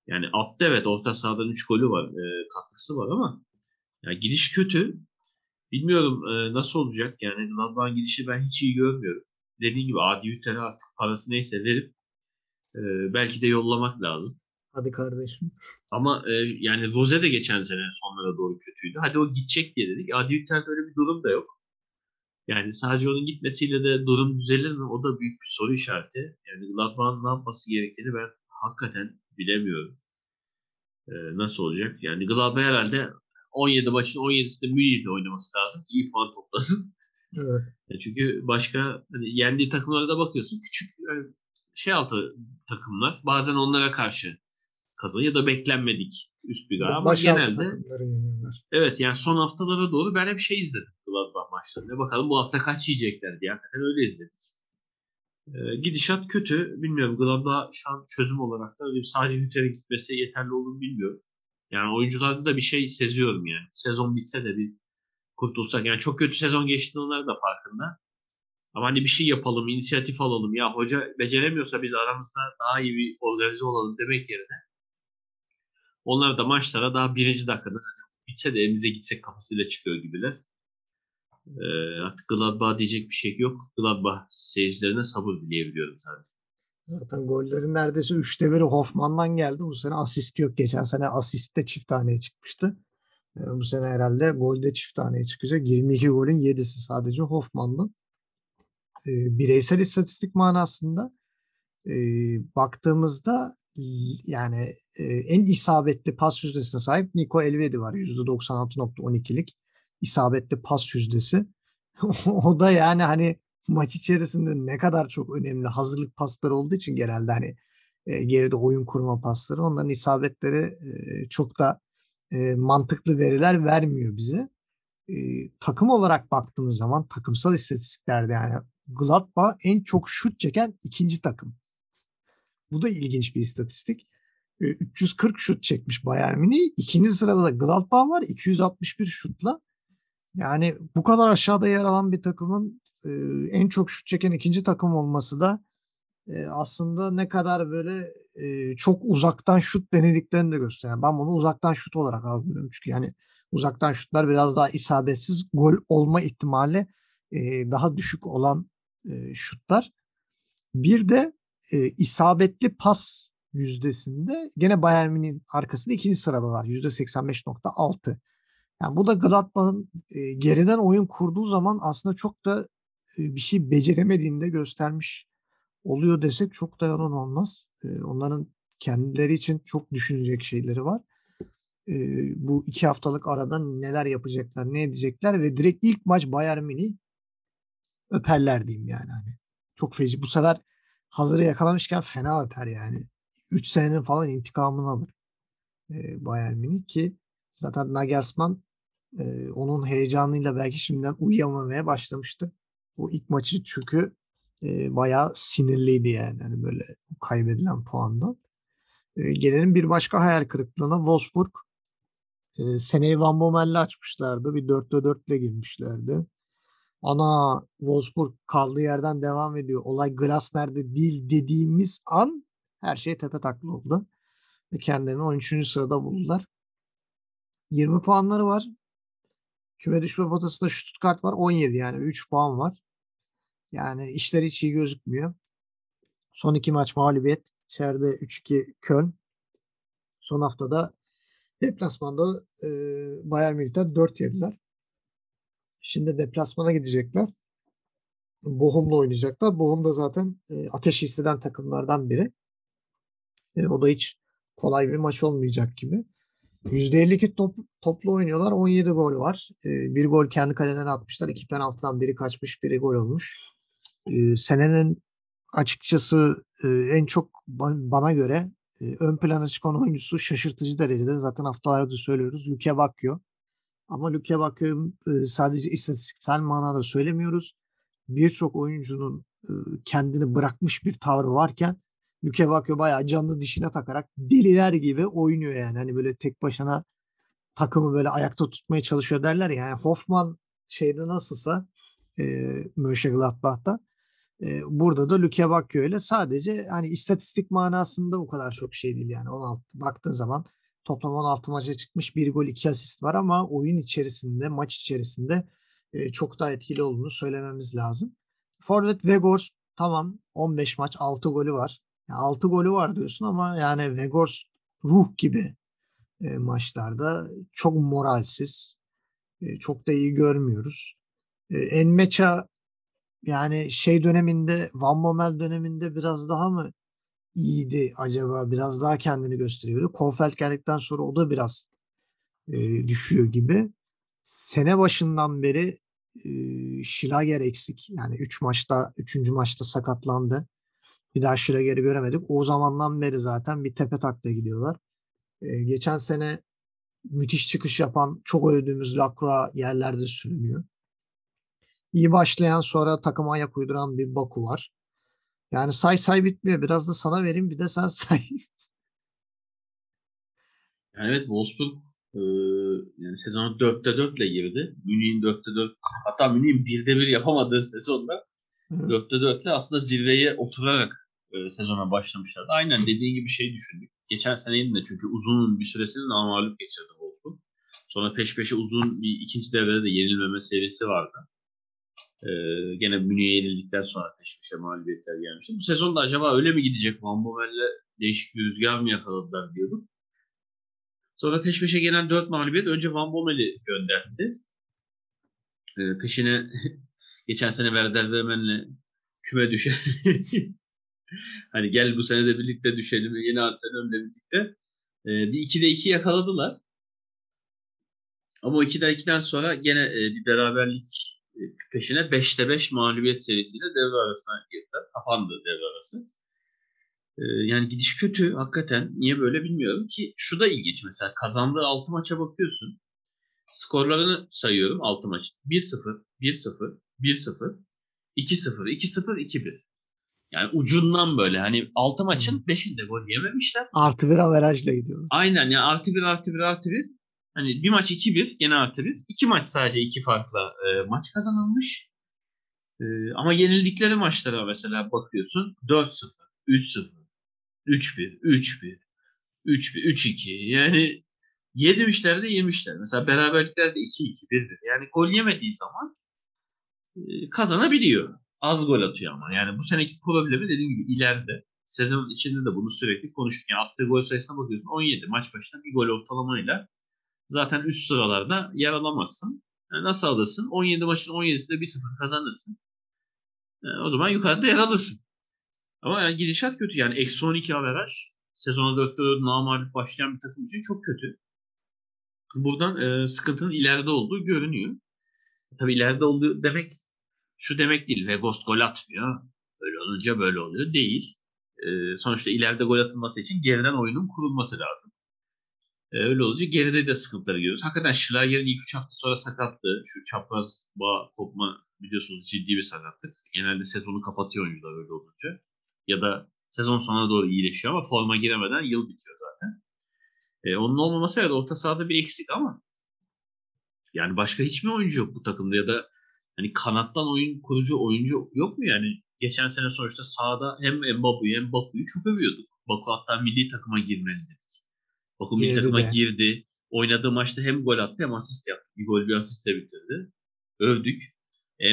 Yani attı evet orta sahadan 3 golü var. e, katkısı var ama ya gidiş kötü. Bilmiyorum e, nasıl olacak. Yani Gladbach'ın gidişi ben hiç iyi görmüyorum. Dediğim gibi Adi Hütter'e artık parası neyse verip e, belki de yollamak lazım. Hadi kardeşim. Ama e, yani Rose de geçen sene sonlara doğru kötüydü. Hadi o gidecek diye dedik. Adi Hütter'de öyle bir durum da yok. Yani sadece onun gitmesiyle de durum düzelir mi? O da büyük bir soru işareti. Yani Gladbach'ın ne yapması gerektiğini ben hakikaten bilemiyorum. E, nasıl olacak? Yani Gladbach herhalde 17 maçın 17'sinde Münih'le oynaması lazım. ki iyi puan toplasın. Evet. Ya çünkü başka hani yendiği takımlara da bakıyorsun. Küçük yani şey altı takımlar. Bazen onlara karşı kazanıyor ya da beklenmedik üst bir galibiyet. Ama genelde evet yani son haftalara doğru ben hep şey izledim Gladbach maçlarını. Bakalım bu hafta kaç yiyecekler diye. Hakikaten öyle izledik. Ee, gidişat kötü. Bilmiyorum Gladbach şu an çözüm olarak da öyle sadece Hütter'e gitmesi yeterli olur mu bilmiyorum. Yani oyuncularda da bir şey seziyorum yani. Sezon bitse de bir kurtulsak. Yani çok kötü sezon geçti onlar da farkında. Ama hani bir şey yapalım, inisiyatif alalım. Ya hoca beceremiyorsa biz aramızda daha iyi bir organize olalım demek yerine onlar da maçlara daha birinci dakikada bitse de elimize gitsek kafasıyla çıkıyor gibiler. Ee, artık Gladbach diyecek bir şey yok. Gladbach seyircilerine sabır dileyebiliyorum sadece. Zaten gollerin neredeyse üçte biri Hoffman'dan geldi. Bu sene asist yok. Geçen sene asistte çift taneye çıkmıştı. Ee, Bu sene herhalde golde çift taneye çıkacak. 22 golün 7'si sadece Hoffman'dan. Ee, Bireysel istatistik manasında e, baktığımızda yani e, en isabetli pas yüzdesine sahip Nico Elvedi var. %96.12'lik isabetli pas yüzdesi. o da yani hani maç içerisinde ne kadar çok önemli hazırlık pasları olduğu için genelde hani e, geride oyun kurma pasları onların isabetleri e, çok da e, mantıklı veriler vermiyor bize. E, takım olarak baktığımız zaman takımsal istatistiklerde yani Gladbach en çok şut çeken ikinci takım. Bu da ilginç bir istatistik. E, 340 şut çekmiş Bayern Münih. İkinci sırada da Gladbach var 261 şutla. Yani bu kadar aşağıda yer alan bir takımın e, en çok şut çeken ikinci takım olması da e, aslında ne kadar böyle e, çok uzaktan şut denediklerini de gösteriyor. Ben bunu uzaktan şut olarak algılıyorum. Çünkü yani uzaktan şutlar biraz daha isabetsiz gol olma ihtimali daha düşük olan şutlar. Bir de e, isabetli pas yüzdesinde gene Bayern Münih'in arkasında ikinci sırada var. %85.6. Yani bu da Gladbach'ın e, geriden oyun kurduğu zaman aslında çok da e, bir şey beceremediğini de göstermiş oluyor desek çok da yalan olmaz. E, onların kendileri için çok düşünecek şeyleri var. E, bu iki haftalık arada neler yapacaklar, ne edecekler ve direkt ilk maç Bayern Münih öperler diyeyim yani. Hani çok feci. Bu sefer hazırı yakalamışken fena öper yani. 3 senenin falan intikamını alır e, Bayern Münih ki zaten Nagelsmann e, onun heyecanıyla belki şimdiden uyuyamamaya başlamıştı. O ilk maçı çünkü e, bayağı sinirliydi yani hani böyle kaybedilen puandan. E, gelelim bir başka hayal kırıklığına Wolfsburg. E, seneyi Van Bommel'le açmışlardı. Bir 4'te 4 ile girmişlerdi. Ana Wolfsburg kaldığı yerden devam ediyor. Olay Glasner'de değil dediğimiz an her şey tepe taklı oldu. Ve kendilerini 13. sırada buldular. 20 puanları var. Küme düşme potasında Stuttgart var 17 yani 3 puan var. Yani işler hiç iyi gözükmüyor. Son iki maç mağlubiyet. İçeride 3-2 Köln. Son haftada deplasmanda e, Bayern Münih'ten 4 yediler. Şimdi deplasmana gidecekler. Bochum'la oynayacaklar. Bochum da zaten e, ateş hisseden takımlardan biri. E, o da hiç kolay bir maç olmayacak gibi. %52 top, toplu oynuyorlar. 17 gol var. E, bir gol kendi kalelerine atmışlar. İki penaltıdan biri kaçmış, biri gol olmuş. E, senenin açıkçası e, en çok bana göre e, ön plana çıkan oyuncusu şaşırtıcı derecede. Zaten haftalarda söylüyoruz. Luke Bakio. Ama Luke Bakio'yu e, sadece istatistiksel manada söylemiyoruz. Birçok oyuncunun e, kendini bırakmış bir tavrı varken Luke Bakio bayağı canlı dişine takarak deliler gibi oynuyor yani. Hani böyle tek başına takımı böyle ayakta tutmaya çalışıyor derler ya. Yani Hoffman şeyde nasılsa e, Mönchengladbach'ta e, burada da Luke Bakio ile sadece hani istatistik manasında bu kadar çok şey değil yani 16 baktığın zaman toplam 16 maça çıkmış bir gol iki asist var ama oyun içerisinde maç içerisinde e, çok daha etkili olduğunu söylememiz lazım. Forvet Vegors tamam 15 maç 6 golü var. Yani 6 golü var diyorsun ama yani Vegors ruh gibi e, maçlarda çok moralsiz. E, çok da iyi görmüyoruz. E, Enmeça yani şey döneminde Van Bommel döneminde biraz daha mı iyiydi acaba? Biraz daha kendini gösteriyordu. Kofeld geldikten sonra o da biraz e, düşüyor gibi. Sene başından beri e, Schlager eksik. Yani 3 üç maçta 3. maçta sakatlandı. Bir daha Schlager'i göremedik. O zamandan beri zaten bir tepe takla gidiyorlar. E, geçen sene müthiş çıkış yapan çok övdüğümüz Lacroix yerlerde sürünüyor. İyi başlayan sonra takıma ayak uyduran bir Baku var. Yani say say bitmiyor. Biraz da sana vereyim bir de sen say. yani evet Wolfsburg e, yani sezonu 4'te 4 ile girdi. Münih'in 4'te 4 hatta Münih'in 1'de 1 yapamadığı sezonda 4'te 4 ile aslında zirveye oturarak e, sezona başlamışlardı. Aynen dediğin gibi şey düşündük. Geçen senenin de çünkü uzun bir süresini namalip geçirdi Wolfsburg. Sonra peş peşe uzun bir ikinci devrede de yenilmeme serisi vardı. Ee, gene Münih'e yenildikten sonra peş peşe mağlubiyetler gelmişti. Bu sezon da acaba öyle mi gidecek? Van Bovel'le değişik bir rüzgar mı yakaladılar diyordum. Sonra peş peşe gelen 4 mağlubiyet önce Van Bommel'i gönderdi. Ee, peşine geçen sene Werder Bremen'le küme düşe hani gel bu sene de birlikte düşelim yeni antrenörle birlikte. Ee, bir 2'de 2 yakaladılar. Ama o 2'de 2'den sonra gene e, bir beraberlik peşine 5'te 5 mağlubiyet serisiyle devre arasına girdiler. Kapandı devre arası. Ee, yani gidiş kötü hakikaten. Niye böyle bilmiyorum ki şu da ilginç mesela kazandığı 6 maça bakıyorsun. Skorlarını sayıyorum 6 maç. 1-0, 1-0, 1-0, 2-0, 2-0, 2-1. Yani ucundan böyle hani 6 maçın 5'inde gol yememişler. Artı bir averajla gidiyor. Aynen yani artı bir artı bir artı bir. Hani bir maç 2-1 gene artı bir. İki maç sadece iki farkla e, maç kazanılmış. E, ama yenildikleri maçlara mesela bakıyorsun 4-0, 3-0, 3-1, 3-1, 3-1, 3-2. Yani yedirmişler de yemişler. Mesela beraberlikler de 2-2, 1-1. Yani gol yemediği zaman e, kazanabiliyor. Az gol atıyor ama. Yani bu seneki problemi dediğim gibi ileride. Sezonun içinde de bunu sürekli konuştuk. Yani attığı gol sayısına bakıyorsun 17 maç başına bir gol ortalamayla zaten üst sıralarda yer alamazsın. Yani nasıl alırsın? 17 maçın 17'sinde 1-0 kazanırsın. Yani o zaman yukarıda yer alırsın. Ama yani gidişat kötü. Yani eksi 12 averaj sezona 4'te 4 namalip başlayan bir takım için çok kötü. Buradan e, sıkıntının ileride olduğu görünüyor. Tabii ileride olduğu demek şu demek değil. Ve Ghost gol atmıyor. Böyle olunca böyle oluyor. Değil. E, sonuçta ileride gol atılması için geriden oyunun kurulması lazım. E, öyle olunca geride de sıkıntıları görüyoruz. Hakikaten Schlager'in ilk 3 hafta sonra sakatlığı, şu çapraz bağ kopma biliyorsunuz ciddi bir sakatlık. Genelde sezonu kapatıyor oyuncular öyle olunca. Ya da sezon sonuna doğru iyileşiyor ama forma giremeden yıl bitiyor zaten. E, onun olmaması evet orta sahada bir eksik ama yani başka hiç mi oyuncu yok bu takımda ya da hani kanattan oyun kurucu oyuncu yok mu yani? Geçen sene sonuçta sahada hem Mbappe'yi hem Baku'yu çok övüyorduk. Baku hatta milli takıma girmeli Baku milli takıma girdi. Oynadığı maçta hem gol attı hem asist yaptı. Bir gol bir asist de bitirdi. Övdük.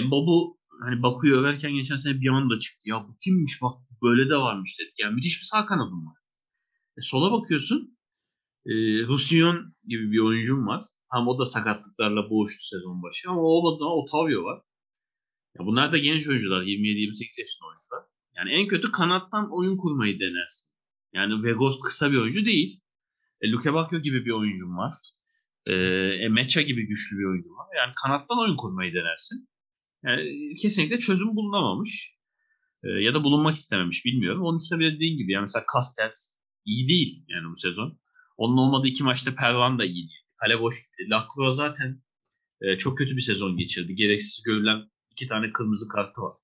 Mbabu hani Baku'yu överken geçen sene bir anda çıktı. Ya bu kimmiş bak böyle de varmış dedik. Yani müthiş bir sağ kanadım var. E, sola bakıyorsun. E, Roussillon gibi bir oyuncum var. Tam o da sakatlıklarla boğuştu sezon başı ama olmadığı zaman Otavio var. Ya bunlar da genç oyuncular. 27-28 yaşında oyuncular. Yani en kötü kanattan oyun kurmayı denersin. Yani Vegos kısa bir oyuncu değil. E, Luke Bakio gibi bir oyuncum var. E, e, Mecha gibi güçlü bir oyuncum var. Yani kanattan oyun kurmayı denersin. Yani kesinlikle çözüm bulunamamış. E, ya da bulunmak istememiş bilmiyorum. Onun üstüne bir dediğin gibi yani mesela Castells iyi değil yani bu sezon. Onun olmadığı iki maçta Pervan da iyi değil. Kale boş. Lacroix zaten e, çok kötü bir sezon geçirdi. Gereksiz görülen iki tane kırmızı kartı var.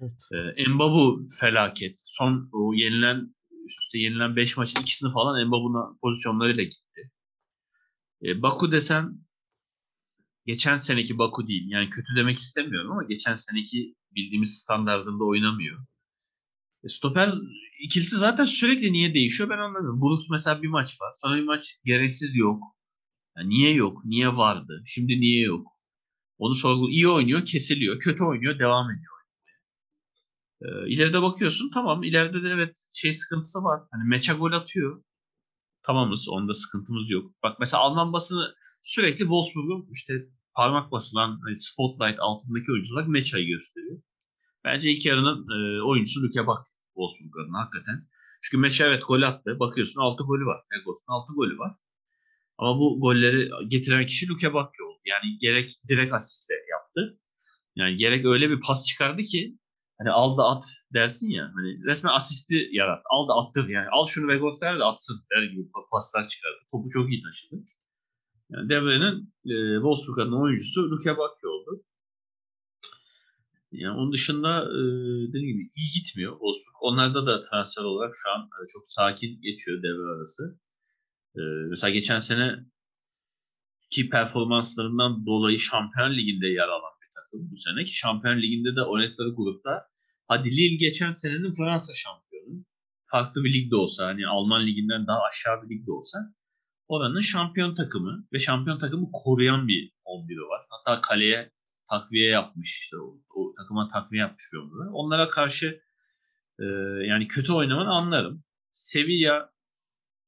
Evet. E, Mbabu felaket. Son o yenilen üst üste yenilen 5 maçın ikisini falan Mbabu'nun pozisyonlarıyla gitti. E, Baku desen geçen seneki Baku değil. Yani kötü demek istemiyorum ama geçen seneki bildiğimiz standartında oynamıyor. E, stoper ikilisi zaten sürekli niye değişiyor ben anlamıyorum. Brooks mesela bir maç var. Sonra bir maç gereksiz yok. Yani niye yok? Niye vardı? Şimdi niye yok? Onu sorgul. iyi oynuyor, kesiliyor. Kötü oynuyor, devam ediyor. Ee, ileride bakıyorsun tamam ileride de evet şey sıkıntısı var. Hani meça gol atıyor. Tamamız onda sıkıntımız yok. Bak mesela Alman basını sürekli Wolfsburg'un işte parmak basılan hani spotlight altındaki oyuncular meçayı gösteriyor. Bence ilk yarının e, oyuncusu Luke Bak Wolfsburg'un hakikaten. Çünkü Meça evet gol attı. Bakıyorsun 6 golü var. Negos'un 6 golü var. Ama bu golleri getiren kişi Luke Bakio oldu. Yani gerek direkt asiste yaptı. Yani gerek öyle bir pas çıkardı ki hani al da at dersin ya. Hani resmen asisti yarat. Al da attır yani. Al şunu Vegos der de atsın der gibi paslar çıkardı. Topu çok iyi taşıdı. Yani devrenin e, Wolfsburg'un oyuncusu Luke Bakio oldu. Yani onun dışında e, dediğim gibi iyi gitmiyor Wolfsburg. Onlarda da transfer olarak şu an e, çok sakin geçiyor devre arası. E, mesela geçen sene ki performanslarından dolayı Şampiyon Ligi'nde yer alan bir takım bu sene ki Şampiyon Ligi'nde de oynadıkları grupta hadi Lille geçen senenin Fransa şampiyonu. Farklı bir ligde olsa hani Alman liginden daha aşağı bir ligde olsa oranın şampiyon takımı ve şampiyon takımı koruyan bir 11'i var. Hatta kaleye takviye yapmış işte o, o takıma takviye yapmış bir oyuncular. Onlara karşı e, yani kötü oynamanı anlarım. Sevilla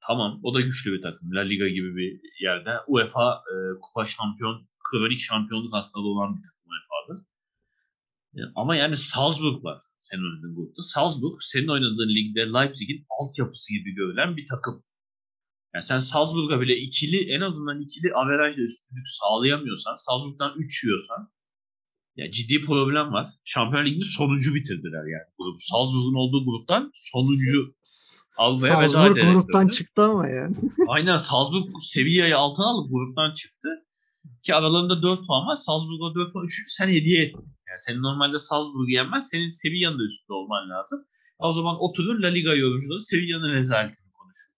tamam o da güçlü bir takım. La Liga gibi bir yerde. UEFA e, kupa şampiyon, kronik şampiyonluk hastalığı olan bir takım UEFA'da. E, ama yani Salzburg var senin oynadığın grupta. Salzburg senin oynadığın ligde Leipzig'in altyapısı gibi görülen bir takım. Yani sen Salzburg'a bile ikili en azından ikili averajla üstünlük sağlayamıyorsan, Salzburg'dan 3 yiyorsan ya ciddi problem var. Şampiyon Ligi'ni sonuncu bitirdiler yani grup. Salzburg'un olduğu gruptan sonuncu almaya veda Salzburg gruptan döndü. çıktı ama yani. Aynen Salzburg Sevilla'yı altına alıp gruptan çıktı. Ki aralarında 4 puan var. Salzburg'a 4 puan. Çünkü sen hediye ettin. Yani senin normalde Salzburg'u yenmez. Senin Sevilla'nın da üstünde olman lazım. O zaman oturur La Liga yorumcuları Sevilla'nın rezaletini konuşuyor.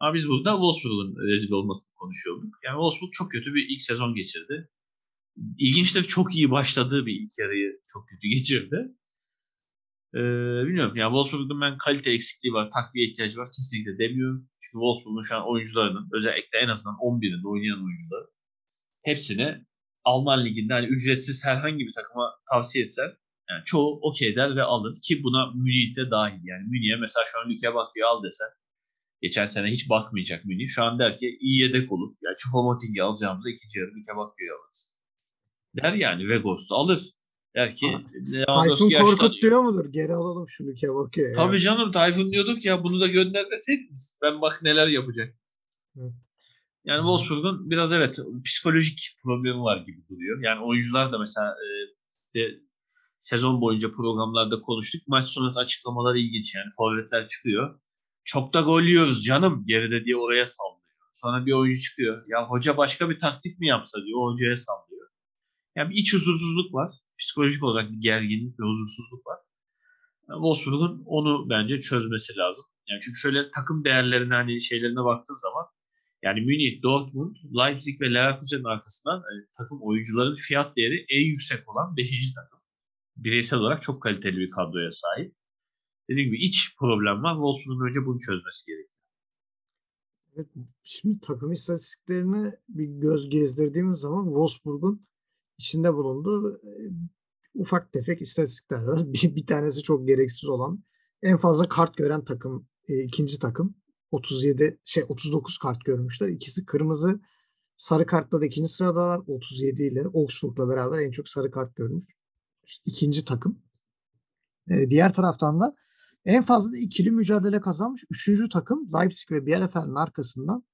Ama biz burada Wolfsburg'un rezil olmasını konuşuyorduk. Yani Wolfsburg çok kötü bir ilk sezon geçirdi. İlginçtir çok iyi başladığı bir ilk yarıyı çok kötü geçirdi. Ee, bilmiyorum. Yani Wolfsburg'un ben kalite eksikliği var, takviye ihtiyacı var kesinlikle demiyorum. Çünkü Wolfsburg'un şu an oyuncularının özellikle en azından 11'inde oynayan oyuncuları hepsini Alman liginde hani ücretsiz herhangi bir takıma tavsiye etsen yani çoğu okey der ve alır ki buna Münih de dahil. Yani Münih'e mesela şu an Lük'e bakıyor al desen geçen sene hiç bakmayacak Münih. Şu an der ki iyi yedek olur. Yani Choupo-Moting'i alacağımıza ikinci yarı Lük'e bakıyor alırız. Der yani ve Ghost'u alır. Der ki Tayfun Korkut diyor mudur? Geri alalım şunu Kebakı'ya. ya. Tabii canım Tayfun diyorduk ya bunu da göndermeseydiniz. Ben bak neler yapacak. Evet. Yani Wolfsburg'un biraz evet psikolojik problemi var gibi duruyor. Yani oyuncular da mesela e, de, sezon boyunca programlarda konuştuk. Maç sonrası açıklamalar ilginç yani. Forvetler çıkıyor. Çok da gol yiyoruz canım geride diye oraya sallıyor. Sonra bir oyuncu çıkıyor. Ya hoca başka bir taktik mi yapsa diyor. O hocaya sallıyor. Yani bir iç huzursuzluk var. Psikolojik olarak bir gerginlik ve huzursuzluk var. Yani Wolfsburg'un onu bence çözmesi lazım. Yani çünkü şöyle takım değerlerine hani şeylerine baktığın zaman yani Münih, Dortmund, Leipzig ve Leverkusen'in arkasından e, takım oyuncuların fiyat değeri en yüksek olan 5. takım. Bireysel olarak çok kaliteli bir kadroya sahip. Dediğim gibi iç problem var. Wolfsburg'un önce bunu çözmesi gerekiyor. Evet, şimdi takım istatistiklerine bir göz gezdirdiğimiz zaman Wolfsburg'un içinde bulunduğu e, ufak tefek istatistikler var. Bir, bir tanesi çok gereksiz olan en fazla kart gören takım e, ikinci takım 37 şey 39 kart görmüşler. İkisi kırmızı. Sarı kartla da ikinci sıradalar. 37 ile Augsburg'la beraber en çok sarı kart görmüş. İkinci takım. Ee, diğer taraftan da en fazla da ikili mücadele kazanmış. Üçüncü takım Leipzig ve Bielefeld'in arkasından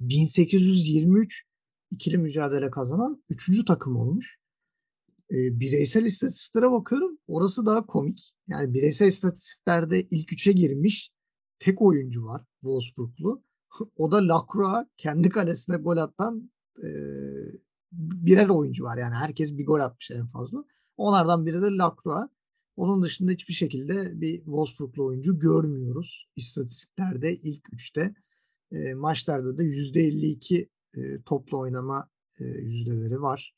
1823 ikili mücadele kazanan üçüncü takım olmuş. E, bireysel istatistiklere bakıyorum. Orası daha komik. Yani bireysel istatistiklerde ilk üçe girmiş tek oyuncu var Wolfsburglu. O da Lacroix kendi kalesine gol atan e, birer oyuncu var. Yani herkes bir gol atmış en fazla. Onlardan biri de Lacroix. Onun dışında hiçbir şekilde bir Wolfsburglu oyuncu görmüyoruz. İstatistiklerde ilk üçte. E, maçlarda da %52 e, toplu oynama e, yüzdeleri var.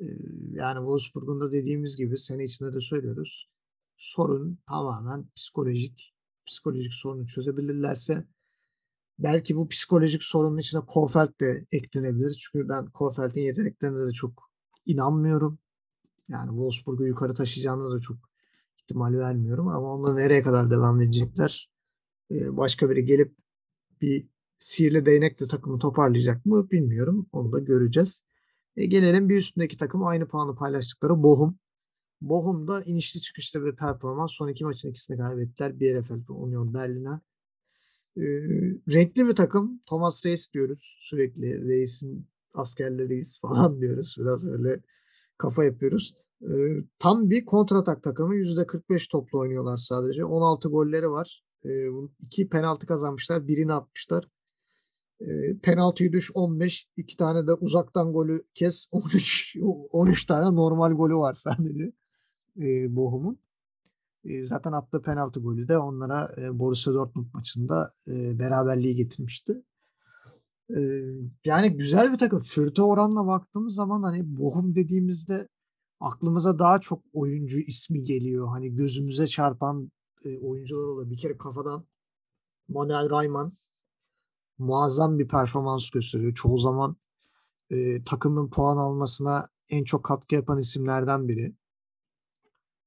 E, yani Wolfsburg'un da dediğimiz gibi sene içinde de söylüyoruz. Sorun tamamen psikolojik. Psikolojik sorunu çözebilirlerse belki bu psikolojik sorunun içine Kofeld de eklenebilir. Çünkü ben Kofeld'in yeteneklerine de çok inanmıyorum. Yani Wolfsburg'u yukarı taşıyacağına da çok ihtimal vermiyorum. Ama onda nereye kadar devam edecekler? Ee, başka biri gelip bir sihirli değnekle takımı toparlayacak mı bilmiyorum. Onu da göreceğiz. E, gelelim bir üstündeki takım aynı puanı paylaştıkları Bochum. Bochum da inişli çıkışlı bir performans. Son iki maçın ikisini kaybettiler. Bielefeld ve Union Berlin'e. E, renkli bir takım. Thomas Reis diyoruz sürekli. Reis'in askerleriyiz falan diyoruz. Biraz öyle kafa yapıyoruz. E, tam bir kontratak takımı. %45 toplu oynuyorlar sadece. 16 golleri var. E, iki penaltı kazanmışlar. Birini atmışlar. E, penaltıyı düş 15. iki tane de uzaktan golü kes. 13 13 tane normal golü var sadece e, Bochum'un. Zaten attığı penaltı golü de onlara Borussia Dortmund maçında beraberliği getirmişti. Yani güzel bir takım. Fürt'e oranla baktığımız zaman hani Bochum dediğimizde aklımıza daha çok oyuncu ismi geliyor. Hani gözümüze çarpan oyuncular oluyor. Bir kere kafadan Manuel Rayman muazzam bir performans gösteriyor. Çoğu zaman takımın puan almasına en çok katkı yapan isimlerden biri.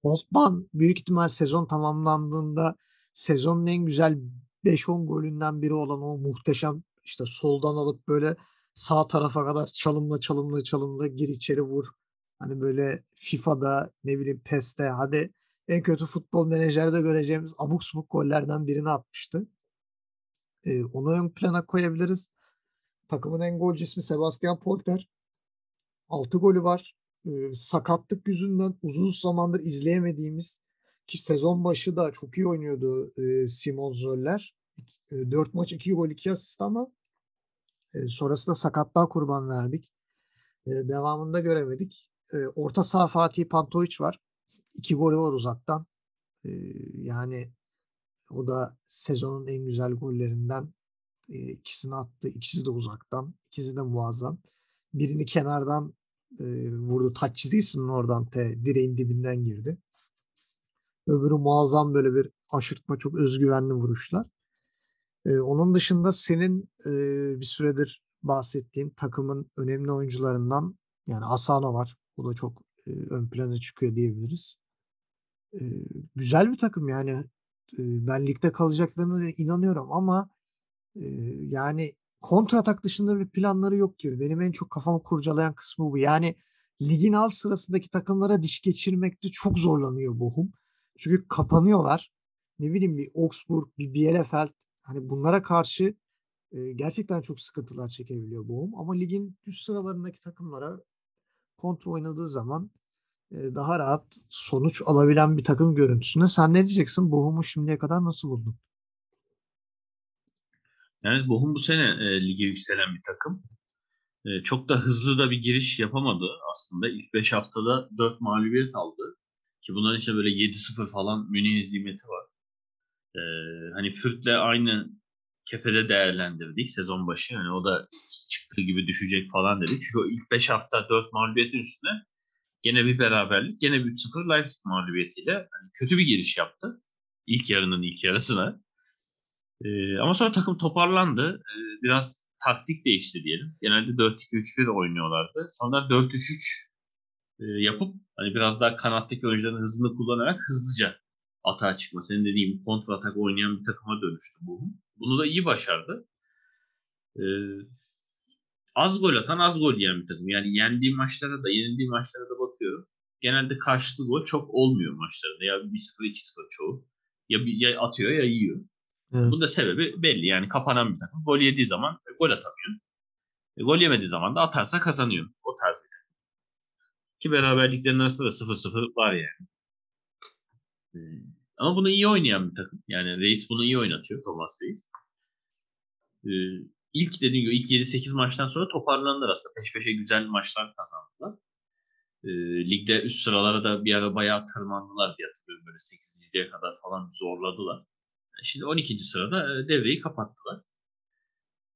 Holtman büyük ihtimal sezon tamamlandığında sezonun en güzel 5-10 golünden biri olan o muhteşem işte soldan alıp böyle sağ tarafa kadar çalımla çalımla çalımla gir içeri vur. Hani böyle FIFA'da ne bileyim PES'te hadi en kötü futbol menajerde göreceğimiz abuk subuk gollerden birini atmıştı. Ee, onu ön plana koyabiliriz. Takımın en golcü ismi Sebastian Polter. 6 golü var e, sakatlık yüzünden uzun zamandır izleyemediğimiz ki sezon başı da çok iyi oynuyordu e, Simon Zoller. E, 4 maç 2 gol 2 asist ama e, sonrasında sakatlığa kurban verdik. E, devamında göremedik. E, orta saha Fatih Pantovic var. 2 golü var uzaktan. E, yani o da sezonun en güzel gollerinden e, ikisini attı. İkisi de uzaktan. İkisi de muazzam. Birini kenardan e, vurdu. Taç çizgisinin oradan te, direğin dibinden girdi. Öbürü muazzam böyle bir aşırtma çok özgüvenli vuruşlar. E, onun dışında senin e, bir süredir bahsettiğin takımın önemli oyuncularından yani Asano var. O da çok e, ön plana çıkıyor diyebiliriz. E, güzel bir takım yani. E, ben ligde kalacaklarına inanıyorum ama e, yani kontratak dışında bir planları yok gibi. Benim en çok kafamı kurcalayan kısmı bu. Yani ligin alt sırasındaki takımlara diş geçirmekte çok zorlanıyor Bochum. Çünkü kapanıyorlar. Ne bileyim bir Augsburg, bir Bielefeld hani bunlara karşı e, gerçekten çok sıkıntılar çekebiliyor Bochum. Ama ligin üst sıralarındaki takımlara kontrol oynadığı zaman e, daha rahat sonuç alabilen bir takım görüntüsünde. Sen ne diyeceksin? Bochum'u şimdiye kadar nasıl buldun? Yani Bochum bu sene e, lige yükselen bir takım. E, çok da hızlı da bir giriş yapamadı aslında. İlk 5 haftada 4 mağlubiyet aldı. Ki bunların işte böyle 7-0 falan Münih hizmeti var. E, hani Fürth'le aynı kefede değerlendirdik sezon başı. Yani o da çıktığı gibi düşecek falan dedik. Çünkü o ilk 5 hafta 4 mağlubiyetin üstüne gene bir beraberlik, gene bir 3-0 Leipzig mağlubiyetiyle yani kötü bir giriş yaptı. İlk yarının ilk yarısına. Ee, ama sonra takım toparlandı. Ee, biraz taktik değişti diyelim. Genelde 4-2-3-1 oynuyorlardı. Sonra 4-3-3 e, yapıp hani biraz daha kanattaki oyuncuların hızını kullanarak hızlıca atağa çıkma. Senin dediğin gibi kontra atak oynayan bir takıma dönüştü bu. Bunu da iyi başardı. Ee, az gol atan az gol yiyen bir takım. Yani yendiği maçlara da yenildiği maçlara da bakıyorum. Genelde karşılıklı gol çok olmuyor maçlarında. Ya 1-0 2-0 çoğu. Ya, ya atıyor ya yiyor. Evet. Bunun da sebebi belli. Yani kapanan bir takım. Gol yediği zaman gol atamıyor. E, gol yemediği zaman da atarsa kazanıyor. O tarz bir takım. Ki beraberliklerin arasında da 0-0 var yani. E, ama bunu iyi oynayan bir takım. Yani Reis bunu iyi oynatıyor. Thomas Reis. E, ilk dediğim gibi ilk 7-8 maçtan sonra toparlandılar aslında. Peş peşe güzel maçlar kazandılar. E, ligde üst sıralara da bir ara bayağı tırmandılar diye hatırlıyorum. Böyle 8.liğe kadar falan zorladılar. Şimdi 12. sırada e, devreyi kapattılar.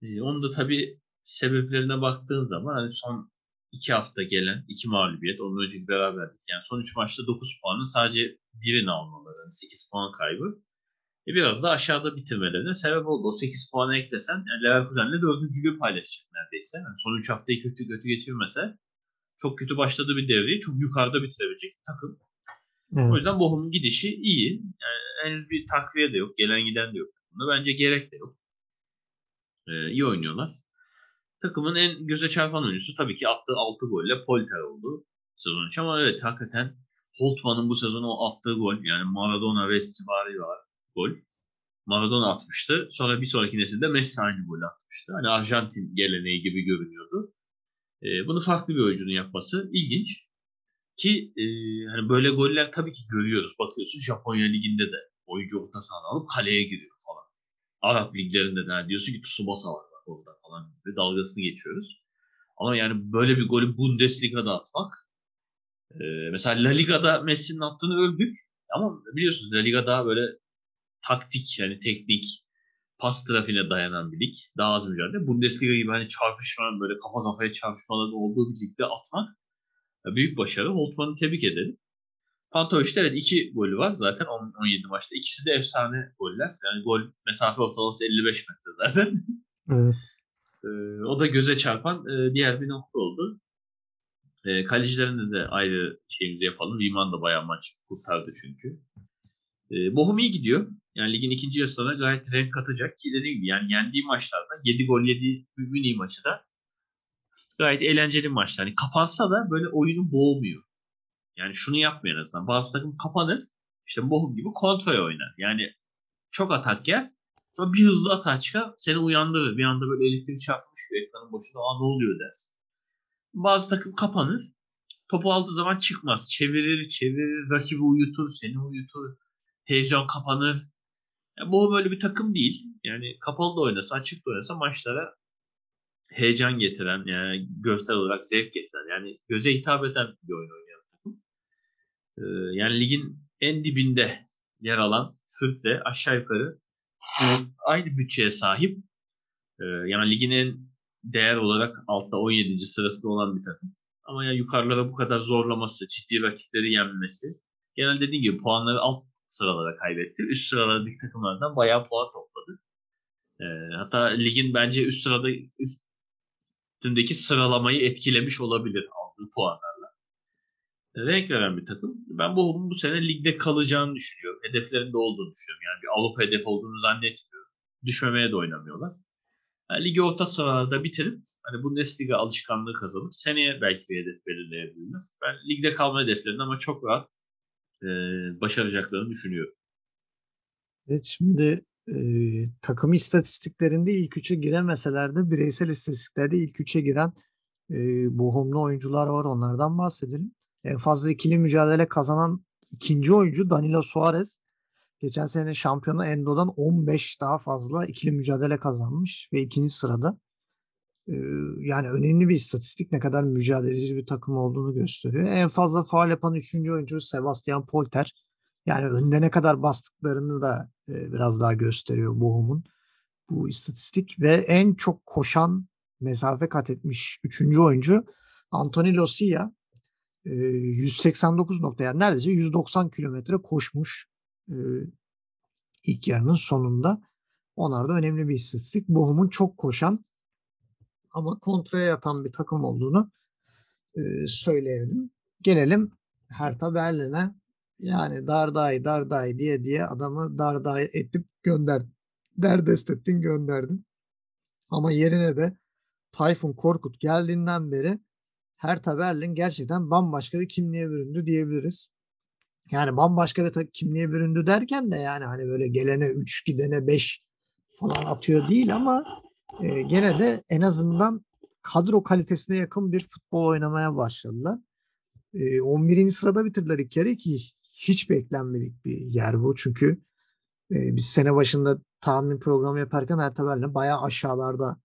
E, onun da tabii sebeplerine baktığın zaman hani son iki hafta gelen iki mağlubiyet, onun önceki beraberlik. Yani son üç maçta 9 puanın sadece birini almaları. Yani 8 puan kaybı. E biraz da aşağıda bitirmelerine sebep oldu. O 8 puanı eklesen yani Leverkusen'le dördüncülüğü paylaşacak neredeyse. Yani son 3 haftayı kötü kötü geçirmese çok kötü başladığı bir devreyi çok yukarıda bitirebilecek bir takım. Evet. O yüzden Bochum'un gidişi iyi. Yani henüz bir takviye de yok. Gelen giden de yok. Bunda bence gerek de yok. Ee, iyi oynuyorlar. Takımın en göze çarpan oyuncusu tabii ki attığı 6 golle Polter oldu sezon için ama evet hakikaten Holtman'ın bu sezon o attığı gol yani Maradona ve Stivari var gol. Maradona atmıştı. Sonra bir sonraki nesilde Messi aynı gol atmıştı. Hani Arjantin geleneği gibi görünüyordu. Ee, bunu farklı bir oyuncunun yapması ilginç. Ki e, hani böyle goller tabii ki görüyoruz. Bakıyorsun Japonya liginde de oyuncu orta sahada alıp kaleye giriyor falan. Arap liglerinde de diyorsun ki Tsubasa var orada falan gibi dalgasını geçiyoruz. Ama yani böyle bir golü Bundesliga'da atmak e, mesela La Liga'da Messi'nin attığını öldük ama biliyorsunuz La Liga daha böyle taktik yani teknik pas trafiğine dayanan bir lig. Daha az mücadele. Bundesliga gibi hani çarpışma böyle kafa kafaya çarpışmaların olduğu bir ligde atmak büyük başarı. Holtman'ı tebrik ederim. Pantovic'te evet iki golü var zaten 17 maçta. İkisi de efsane goller. Yani gol mesafe ortalaması 55 metre zaten. Evet. Ee, o da göze çarpan e, diğer bir nokta oldu. E, kalecilerinde de ayrı şeyimizi yapalım. Riemann da bayağı maç kurtardı çünkü. E, Bohum iyi gidiyor. Yani ligin ikinci yarısında gayet renk katacak ki dediğim gibi yani yendiği maçlarda 7 gol 7 Münih maçı da gayet eğlenceli maçlar. Yani kapansa da böyle oyunu boğmuyor. Yani şunu yapmıyor en azından. Bazı takım kapanır. İşte Bohum gibi kontrol oynar. Yani çok atak yer. Sonra bir hızlı atağa çıkar. Seni uyandırır. Bir anda böyle elektrik çarpmış bir ekranın başında. Aa ne oluyor dersin. Bazı takım kapanır. Topu aldığı zaman çıkmaz. Çevirir, çevirir, rakibi uyutur, seni uyutur. Heyecan kapanır. Yani bu böyle bir takım değil. Yani kapalı da oynasa, açık da oynasa maçlara heyecan getiren, yani görsel olarak zevk getiren, yani göze hitap eden bir oyun oynayan takım. Ee, yani ligin en dibinde yer alan Sırt'le aşağı yukarı aynı bütçeye sahip. Ee, yani ligin en değer olarak altta 17. sırasında olan bir takım. Ama ya yukarılara bu kadar zorlaması, ciddi rakipleri yenmesi. Genel dediğim gibi puanları alt sıralara kaybetti. Üst sıralardaki takımlardan bayağı puan topladı. Ee, hatta ligin bence üst sırada üstündeki sıralamayı etkilemiş olabilir aldığı puanlarla. Renk veren bir takım. Ben bu bu sene ligde kalacağını düşünüyorum. Hedeflerinde olduğunu düşünüyorum. Yani bir Avrupa hedef olduğunu zannetmiyorum. Düşmemeye de oynamıyorlar. Yani ligi orta sıralarda bitirip hani Bundesliga alışkanlığı kazanıp seneye belki bir hedef belirleyebilirler. Ben ligde kalma hedeflerini ama çok rahat e, başaracaklarını düşünüyorum. Evet şimdi takım istatistiklerinde ilk üçe giremeseler de bireysel istatistiklerde ilk üçe giren e, Bohumlu oyuncular var. Onlardan bahsedelim. En fazla ikili mücadele kazanan ikinci oyuncu Danilo Suarez. Geçen sene şampiyonu Endo'dan 15 daha fazla ikili mücadele kazanmış ve ikinci sırada. Ee, yani önemli bir istatistik ne kadar mücadeleci bir takım olduğunu gösteriyor. En fazla faal yapan üçüncü oyuncu Sebastian Polter. Yani önde ne kadar bastıklarını da e, biraz daha gösteriyor Bohum'un bu istatistik. Ve en çok koşan mesafe kat etmiş üçüncü oyuncu Anthony Losia. 189 nokta yani neredeyse 190 kilometre koşmuş e, ilk yarının sonunda. Onlar da önemli bir istatistik. Bohum'un çok koşan ama kontraya yatan bir takım olduğunu e, söyleyelim. Gelelim Hertha Berlin'e. Yani Dardai Dardai diye diye adamı Dardai etip gönderdin. Derdest ettin gönderdin. Ama yerine de Tayfun Korkut geldiğinden beri Hertha Berlin gerçekten bambaşka bir kimliğe büründü diyebiliriz. Yani bambaşka bir kimliğe büründü derken de yani hani böyle gelene 3 gidene 5 falan atıyor değil ama e, gene de en azından kadro kalitesine yakın bir futbol oynamaya başladılar. E, 11. sırada bitirdiler ilk kere ki hiç beklenmedik bir yer bu. Çünkü e, biz sene başında tahmin programı yaparken Hertha Berlin bayağı aşağılarda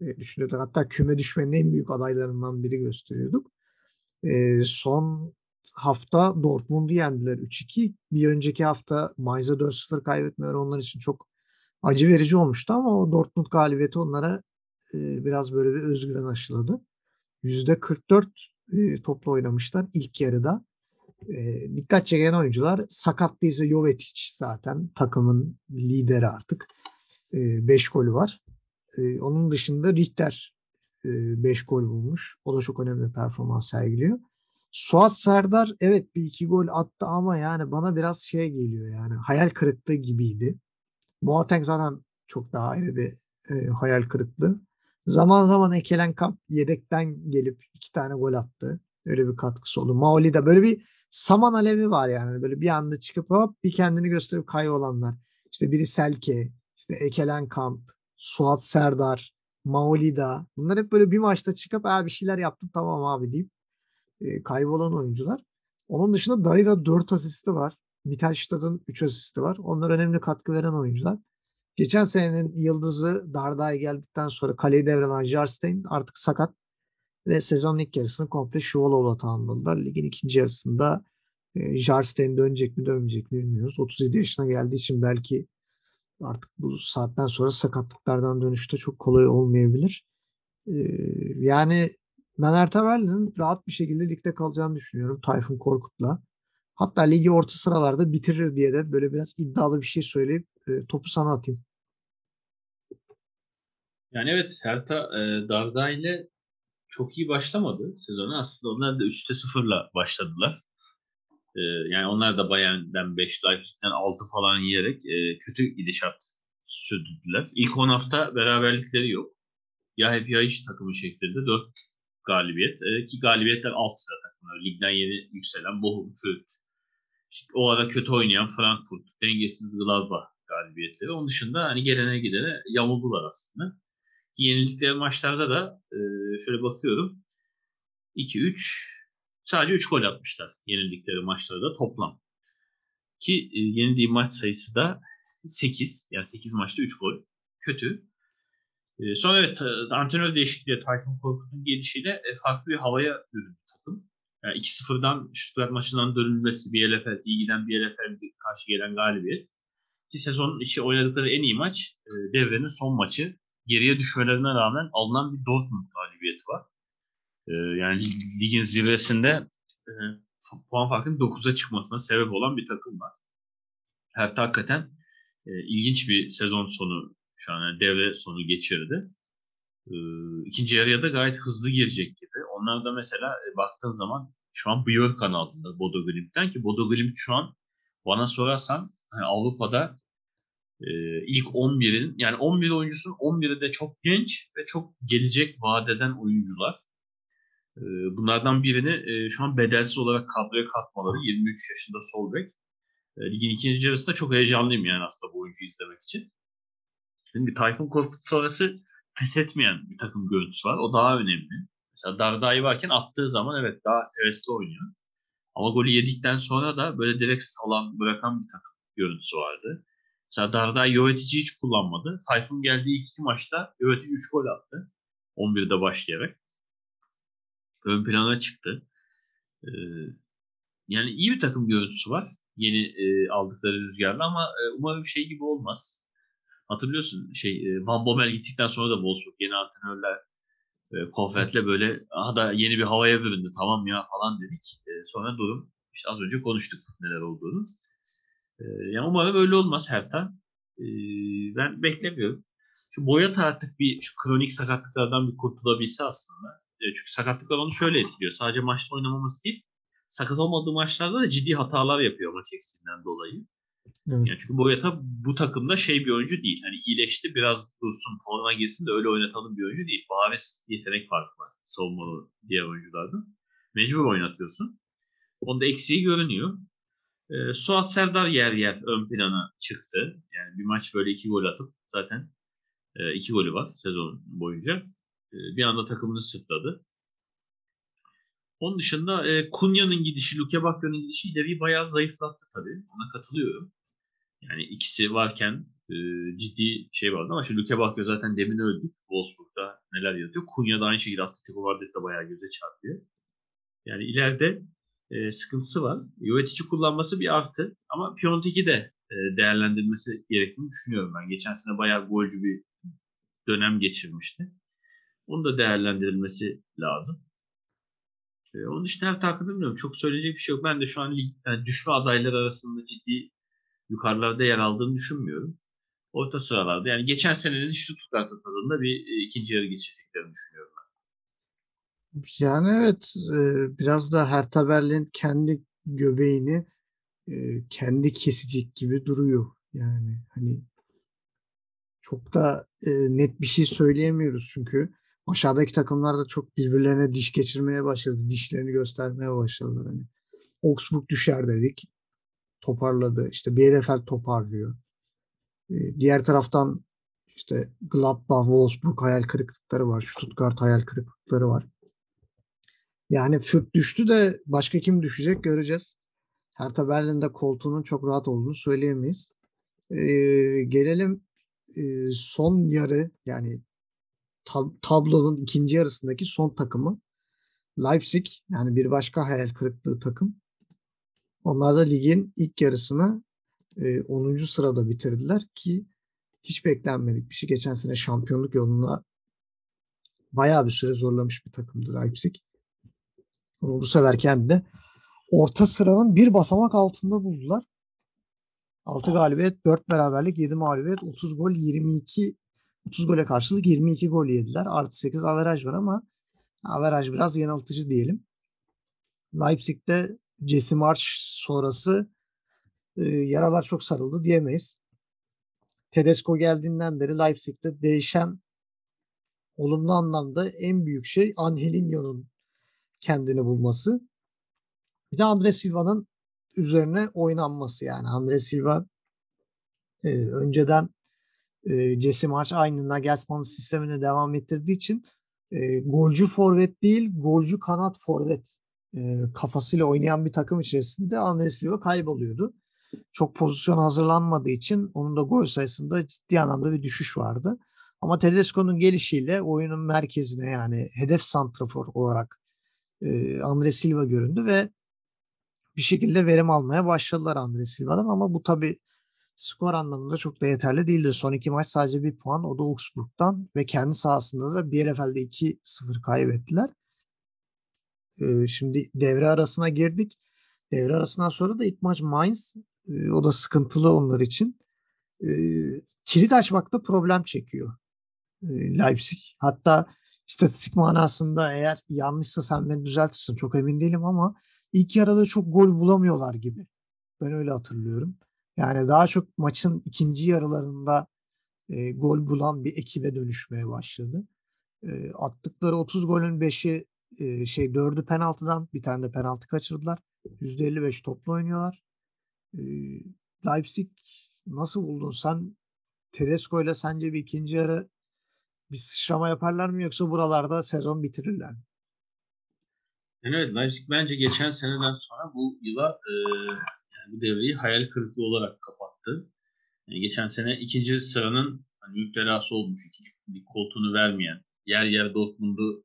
e, düşünüyorduk. Hatta küme düşmenin en büyük adaylarından biri gösteriyorduk. E, son hafta Dortmund'u yendiler 3-2. Bir önceki hafta Mainz'a 4-0 kaybetmeleri onlar için çok acı verici olmuştu ama o Dortmund galibiyeti onlara e, biraz böyle bir özgüven aşıladı. %44 e, topla oynamışlar ilk yarıda. E, dikkat çeken oyuncular sakat değilse Jovetic zaten takımın lideri artık. 5 e, golü var. E, onun dışında Richter 5 e, gol bulmuş. O da çok önemli performans sergiliyor. Suat Serdar evet bir iki gol attı ama yani bana biraz şey geliyor yani hayal kırıklığı gibiydi. Boateng zaten çok daha ayrı bir e, hayal kırıklığı. Zaman zaman Ekelen Kamp yedekten gelip iki tane gol attı. Öyle bir katkısı oldu. Maoli de böyle bir saman alevi var yani. Böyle bir anda çıkıp hop bir kendini gösterip kaybolanlar. İşte biri Selke, işte Ekelen Kamp, Suat Serdar, Maolida. Bunlar hep böyle bir maçta çıkıp bir şeyler yaptım tamam abi deyip e, kaybolan oyuncular. Onun dışında Darida 4 asisti var. Mittelstadt'ın 3 asisti var. Onlar önemli katkı veren oyuncular. Geçen senenin yıldızı Dardai geldikten sonra kaleyi devralen Jarstein artık sakat ve sezonun ilk yarısını komple Şuvalov'la tamamladılar. Ligin ikinci yarısında e, Jarstein dönecek mi dönmeyecek mi bilmiyoruz. 37 yaşına geldiği için belki artık bu saatten sonra sakatlıklardan dönüşte çok kolay olmayabilir. E, yani ben Ertaberli'nin rahat bir şekilde ligde kalacağını düşünüyorum Tayfun Korkut'la. Hatta ligi orta sıralarda bitirir diye de böyle biraz iddialı bir şey söyleyip e, topu sana atayım. Yani evet Hertha e, Darda ile çok iyi başlamadı sezonu. Aslında onlar da 3'te 0'la başladılar. E, yani onlar da Bayern'den 5, Leipzig'den 6 falan yiyerek e, kötü gidişat sürdürdüler. İlk 10 hafta beraberlikleri yok. Ya hep ya hiç takımı şeklinde 4 galibiyet. E, ki galibiyetler alt sıra takımlar. Ligden yeni yükselen Bochum, Fürth. O ara kötü oynayan Frankfurt, dengesiz Gladbach galibiyetleri. Onun dışında hani gelene gidene yamuldular aslında. Yenildikleri maçlarda da e, şöyle bakıyorum. 2-3 sadece 3 gol atmışlar yenildikleri maçlarda toplam. Ki e, yenildiği maç sayısı da 8. Yani 8 maçta 3 gol. Kötü. E, sonra evet antrenör değişikliği Tayfun Korkut'un gelişiyle e, farklı bir havaya büründü takım. Yani 2-0'dan Stuttgart maçından dönülmesi Bielefeld, iyi giden Bielefeld karşı gelen galibiyet. Ki sezonun içi oynadıkları en iyi maç e, devrenin son maçı. Geriye düşmelerine rağmen alınan bir Dortmund galibiyeti var. E, yani ligin zirvesinde e, puan farkının 9'a çıkmasına sebep olan bir takım var. Hertha hakikaten e, ilginç bir sezon sonu şu an yani devre sonu geçirdi. E, ikinci yarıya da gayet hızlı girecek gibi. Onlar da mesela e, baktığın zaman şu an Björkan altında Bodo Glimt'ten ki Bodo Glimt şu an bana sorarsan hani Avrupa'da e, ilk 11'in yani 11 oyuncusun 11'i de çok genç ve çok gelecek vadeden oyuncular. E, bunlardan birini e, şu an bedelsiz olarak kadroya katmaları 23 yaşında sol bek. E, ligin ikinci yarısında çok heyecanlıyım yani aslında bu oyuncuyu izlemek için. Şimdi Tayfun Korkut sonrası pes etmeyen bir takım görüntüsü var. O daha önemli. Mesela Dardai varken attığı zaman evet daha hevesli oynuyor. Ama golü yedikten sonra da böyle direkt salan bırakan bir takım görüntüsü vardı. Mesela Dardai Jovetic'i hiç kullanmadı. Tayfun geldiği ilk iki maçta Jovetic 3 gol attı. 11'de başlayarak. Ön plana çıktı. Ee, yani iyi bir takım görüntüsü var. Yeni e, aldıkları rüzgarla ama e, umarım şey gibi olmaz. Hatırlıyorsun şey e, Van Bommel gittikten sonra da Wolfsburg yeni antrenörler e, Kofret'le böyle aha da yeni bir havaya büründü tamam ya falan dedik. E, sonra durum işte az önce konuştuk neler olduğunu. E, yani umarım öyle olmaz Hertha. E, ben beklemiyorum. Şu Boyat artık bir şu kronik sakatlıklardan bir kurtulabilse aslında. E, çünkü sakatlıklar onu şöyle etkiliyor. Sadece maçta oynamaması değil sakat olmadığı maçlarda da ciddi hatalar yapıyor maç eksiğinden dolayı. Evet. Yani çünkü Boyata bu takımda şey bir oyuncu değil. Hani iyileşti biraz dursun forma girsin de öyle oynatalım bir oyuncu değil. Bariz yetenek farkı var savunmalı diğer oyunculardan. Mecbur oynatıyorsun. Onda eksiği görünüyor. Ee, Suat Serdar yer yer ön plana çıktı. Yani bir maç böyle iki gol atıp zaten e, iki golü var sezon boyunca. E, bir anda takımını sırtladı. Onun dışında e, Kunya'nın gidişi, Luke Bakio'nun gidişi ileriyi bayağı zayıflattı tabii. Ona katılıyorum. Yani ikisi varken e, ciddi şey vardı ama şimdi Luke Bakio zaten demin öldü. Wolfsburg'da neler yapıyor. Kunya da aynı şekilde Atletico Madrid'de bayağı göze çarpıyor. Yani ileride e, sıkıntısı var. Jovetic'i kullanması bir artı ama Piontek'i de e, değerlendirmesi gerektiğini düşünüyorum ben. Geçen sene bayağı golcü bir dönem geçirmişti. Onu da değerlendirilmesi lazım. E, onun dışında her hakkında bilmiyorum. Çok söyleyecek bir şey yok. Ben de şu an lig, yani düşme adayları arasında ciddi yukarılarda yer aldığını düşünmüyorum. Orta sıralarda. Yani geçen senenin Stuttgart'ın tadında bir e, ikinci yarı geçirdiklerini düşünüyorum. Yani evet e, biraz da Hertha Berlin kendi göbeğini e, kendi kesecek gibi duruyor. Yani hani çok da e, net bir şey söyleyemiyoruz çünkü aşağıdaki takımlar da çok birbirlerine diş geçirmeye başladı. Dişlerini göstermeye başladılar. Hani Augsburg düşer dedik. Toparladı. İşte Bielefeld toparlıyor. Diğer taraftan işte Gladbach, Wolfsburg hayal kırıklıkları var. Stuttgart hayal kırıklıkları var. Yani Fürt düştü de başka kim düşecek göreceğiz. Hertha Berlin'de koltuğunun çok rahat olduğunu söyleyemeyiz. Ee, gelelim e, son yarı yani tab- tablonun ikinci yarısındaki son takımı Leipzig yani bir başka hayal kırıklığı takım. Onlar da ligin ilk yarısını e, 10. sırada bitirdiler ki hiç beklenmedik bir şey. Geçen sene şampiyonluk yolunda bayağı bir süre zorlamış bir takımdı Leipzig. Bu sefer kendi orta sıranın bir basamak altında buldular. 6 galibiyet, 4 beraberlik, 7 mağlubiyet, 30 gol, 22 30 gole karşılık 22 gol yediler. Artı 8 averaj var ama averaj biraz yanıltıcı diyelim. Leipzig'te Jesse March sonrası e, yaralar çok sarıldı diyemeyiz. Tedesco geldiğinden beri Leipzig'te değişen olumlu anlamda en büyük şey Angelinho'nun kendini bulması. Bir de Andre Silva'nın üzerine oynanması yani. Andre Silva e, önceden e, Jesse March aynı Nagelsmann'ın sistemine devam ettirdiği için e, golcü forvet değil, golcü kanat forvet e, kafasıyla oynayan bir takım içerisinde Andre Silva kayboluyordu. Çok pozisyon hazırlanmadığı için onun da gol sayısında ciddi anlamda bir düşüş vardı. Ama Tedesco'nun gelişiyle oyunun merkezine yani hedef santrafor olarak e, Andre Silva göründü ve bir şekilde verim almaya başladılar Andre Silva'dan ama bu tabi skor anlamında çok da yeterli değildi. Son iki maç sadece bir puan o da Augsburg'dan ve kendi sahasında da Bielefeld'de 2-0 kaybettiler. E, şimdi devre arasına girdik. Devre arasından sonra da ilk maç Mainz e, o da sıkıntılı onlar için. E, kilit açmakta problem çekiyor Leipzig. Hatta istatistik manasında eğer yanlışsa sen beni düzeltirsin çok emin değilim ama ilk yarıda çok gol bulamıyorlar gibi. Ben öyle hatırlıyorum. Yani daha çok maçın ikinci yarılarında e, gol bulan bir ekibe dönüşmeye başladı. E, attıkları 30 golün 5'i e, şey 4'ü penaltıdan bir tane de penaltı kaçırdılar. %55 toplu oynuyorlar. E, Leipzig nasıl buldun sen? Tedesco ile sence bir ikinci yarı bir sıçrama yaparlar mı yoksa buralarda sezon bitirirler mi? Yani evet Leipzig bence geçen seneden sonra bu yıla e, yani bu devreyi hayal kırıklığı olarak kapattı. Yani geçen sene ikinci sıranın hani müptelası olmuş, ikinci koltuğunu vermeyen, yer yer Dortmund'u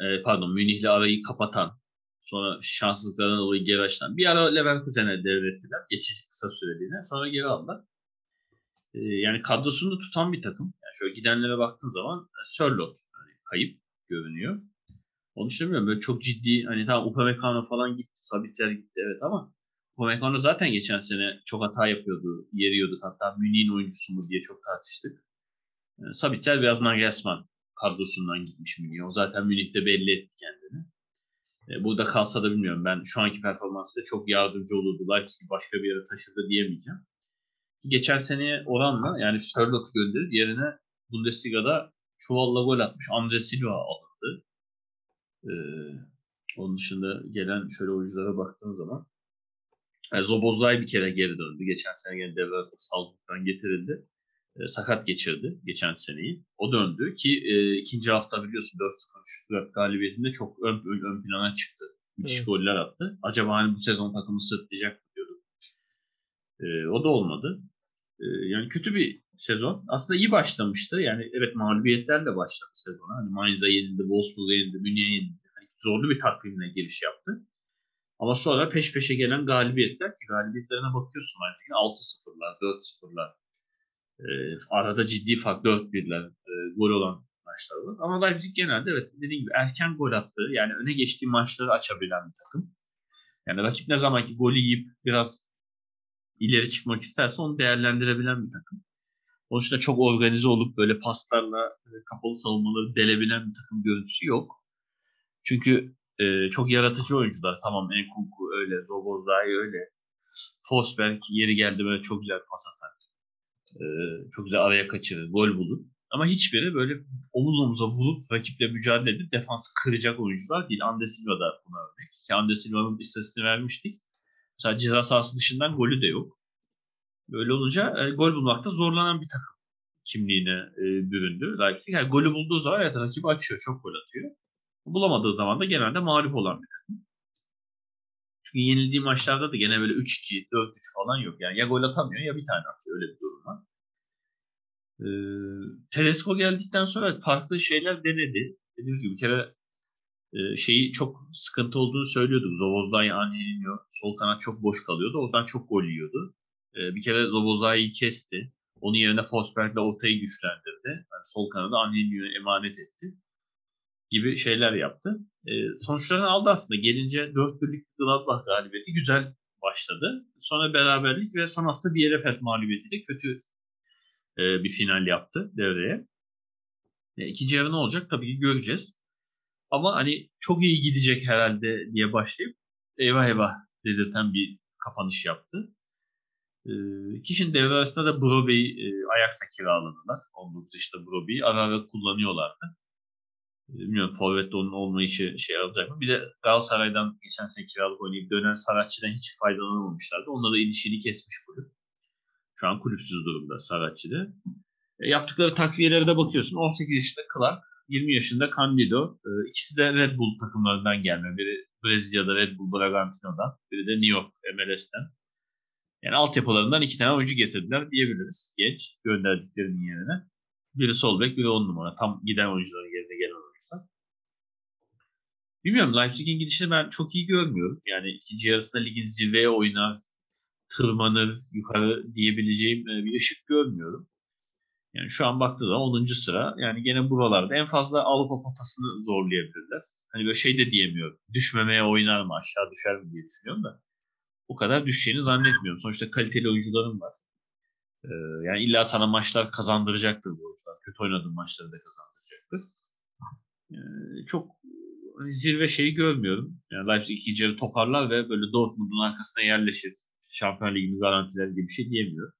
e, pardon Münih'le arayı kapatan, sonra şanssızlıklardan dolayı geri açılan. Bir ara Leverkusen'e devrettiler geçici kısa süreliğine. Sonra geri aldılar. E, yani kadrosunu tutan bir takım. Yani şöyle gidenlere baktığın zaman e, Sörlot yani kayıp görünüyor. Onu düşünmüyorum. Böyle çok ciddi hani tamam Upamecano falan gitti. Sabitzer gitti evet ama Upamecano zaten geçen sene çok hata yapıyordu. Yeriyorduk. Hatta Münih'in oyuncusu mu diye çok tartıştık. Yani Sabitzer biraz Nagelsmann kadrosundan gitmiş Münih'e. O zaten Münih'te belli etti kendini. E, burada kalsa da bilmiyorum. Ben şu anki performansıyla çok yardımcı olurdu. Leipzig başka bir yere taşıdı diyemeyeceğim. Geçen seneye oranla yani Sherlock'u gönderip yerine Bundesliga'da çuvalla gol atmış. Andre Silva alındı. Ee, onun dışında gelen şöyle oyunculara baktığım zaman yani Zobozlay bir kere geri döndü. Geçen sene gene devre arasında Salzburg'dan getirildi. E, sakat geçirdi geçen seneyi. O döndü ki e, ikinci hafta biliyorsun 4-0 Stuttgart galibiyetinde çok ön, ön, ön plana çıktı. Müthiş evet. goller attı. Acaba hani bu sezon takımı sırtlayacak mı diyorduk. E, o da olmadı. E, yani kötü bir sezon. Aslında iyi başlamıştı. Yani evet mağlubiyetlerle başladı sezon. Hani Mainz'a yenildi, Wolfsburg'a yenildi, Münih'e yenildi. Yani zorlu bir takvimle giriş yaptı. Ama sonra peş peşe gelen galibiyetler ki galibiyetlerine bakıyorsun artık 6-0'lar, 4-0'lar. E, arada ciddi fark 4-1'ler e, gol olan maçlar var. Ama Leipzig genelde evet dediğim gibi erken gol attı. Yani öne geçtiği maçları açabilen bir takım. Yani rakip ne zaman ki golü yiyip biraz ileri çıkmak isterse onu değerlendirebilen bir takım. Onun dışında çok organize olup böyle paslarla e, kapalı savunmaları delebilen bir takım görüntüsü yok. Çünkü e, çok yaratıcı oyuncular. Tamam Enkunku öyle, Robozai öyle. Forsberg yeri geldi böyle çok güzel pas atar. E, çok güzel araya kaçırır, gol bulur. Ama hiçbiri böyle omuz omuza vurup rakiple mücadele edip defansı kıracak oyuncular değil. Ande Silva da buna örnek. Ki Ande Silva'nın istatistiğini vermiştik. Mesela ceza sahası dışından golü de yok. Böyle olunca e, gol bulmakta zorlanan bir takım kimliğine e, büründü Leipzig. Yani golü bulduğu zaman evet rakibi açıyor, çok gol atıyor. Bulamadığı zaman da genelde mağlup olan bir takım. Çünkü yenildiği maçlarda da gene böyle 3-2, 4-3 falan yok. Yani ya gol atamıyor ya bir tane atıyor. Öyle bir durum var. Ee, Tedesco geldikten sonra farklı şeyler denedi. Dediğim gibi bir kere şeyi çok sıkıntı olduğunu söylüyorduk. Zobozlay Angelinho sol kanat çok boş kalıyordu. Oradan çok gol yiyordu. Bir kere Zobozlay'ı kesti. Onun yerine Forsberg'le ortayı güçlendirdi. Yani sol kanadı Angelinho'ya emanet etti gibi şeyler yaptı. E, sonuçlarını aldı aslında. Gelince 4 birlik Gladbach galibiyeti güzel başladı. Sonra beraberlik ve son hafta bir Bielefeld mağlubiyetiyle kötü bir final yaptı devreye. E, ikinci yarı ne olacak tabii ki göreceğiz. Ama hani çok iyi gidecek herhalde diye başlayıp eyvah eyvah dedirten bir kapanış yaptı. E, kişinin devre arasında da Broby'yi e, Ajax'a kiraladılar. 19 yaşında Broby'yi ara ara kullanıyorlardı. Bilmiyorum Forvet'te onun olmayışı şey alacak mı? Bir de Galatasaray'dan geçen sene kiralık oynayıp dönen Saratçı'dan hiç faydalanamamışlardı. Onunla da ilişkini kesmiş kulüp. Şu an kulüpsüz durumda Saratçı'da. E, yaptıkları takviyelere de bakıyorsun. 18 yaşında Clark, 20 yaşında Candido. E, ikisi de Red Bull takımlarından gelme. Biri Brezilya'da Red Bull Bragantino'dan, biri de New York MLS'ten. Yani altyapılarından iki tane oyuncu getirdiler diyebiliriz. Genç gönderdiklerinin yerine. Biri sol bek, biri on numara. Tam giden oyuncuların yerine gelen Bilmiyorum Leipzig'in gidişini ben çok iyi görmüyorum. Yani ikinci yarısında ligin zirveye oynar, tırmanır, yukarı diyebileceğim e, bir ışık görmüyorum. Yani şu an baktığı zaman 10. sıra. Yani gene buralarda en fazla Avrupa potasını zorlayabilirler. Hani böyle şey de diyemiyorum. Düşmemeye oynar mı aşağı düşer mi diye düşünüyorum da. O kadar düşeceğini zannetmiyorum. Sonuçta kaliteli oyuncularım var. Ee, yani illa sana maçlar kazandıracaktır bu oyuncular. Kötü oynadığın maçları da kazandıracaktır. Ee, çok Hani zirve şeyi görmüyorum. Yani Leipzig ikinci yarı toparlar ve böyle Dortmund'un arkasına yerleşir. Şampiyon Ligi'ni garantiler gibi bir şey diyemiyorum.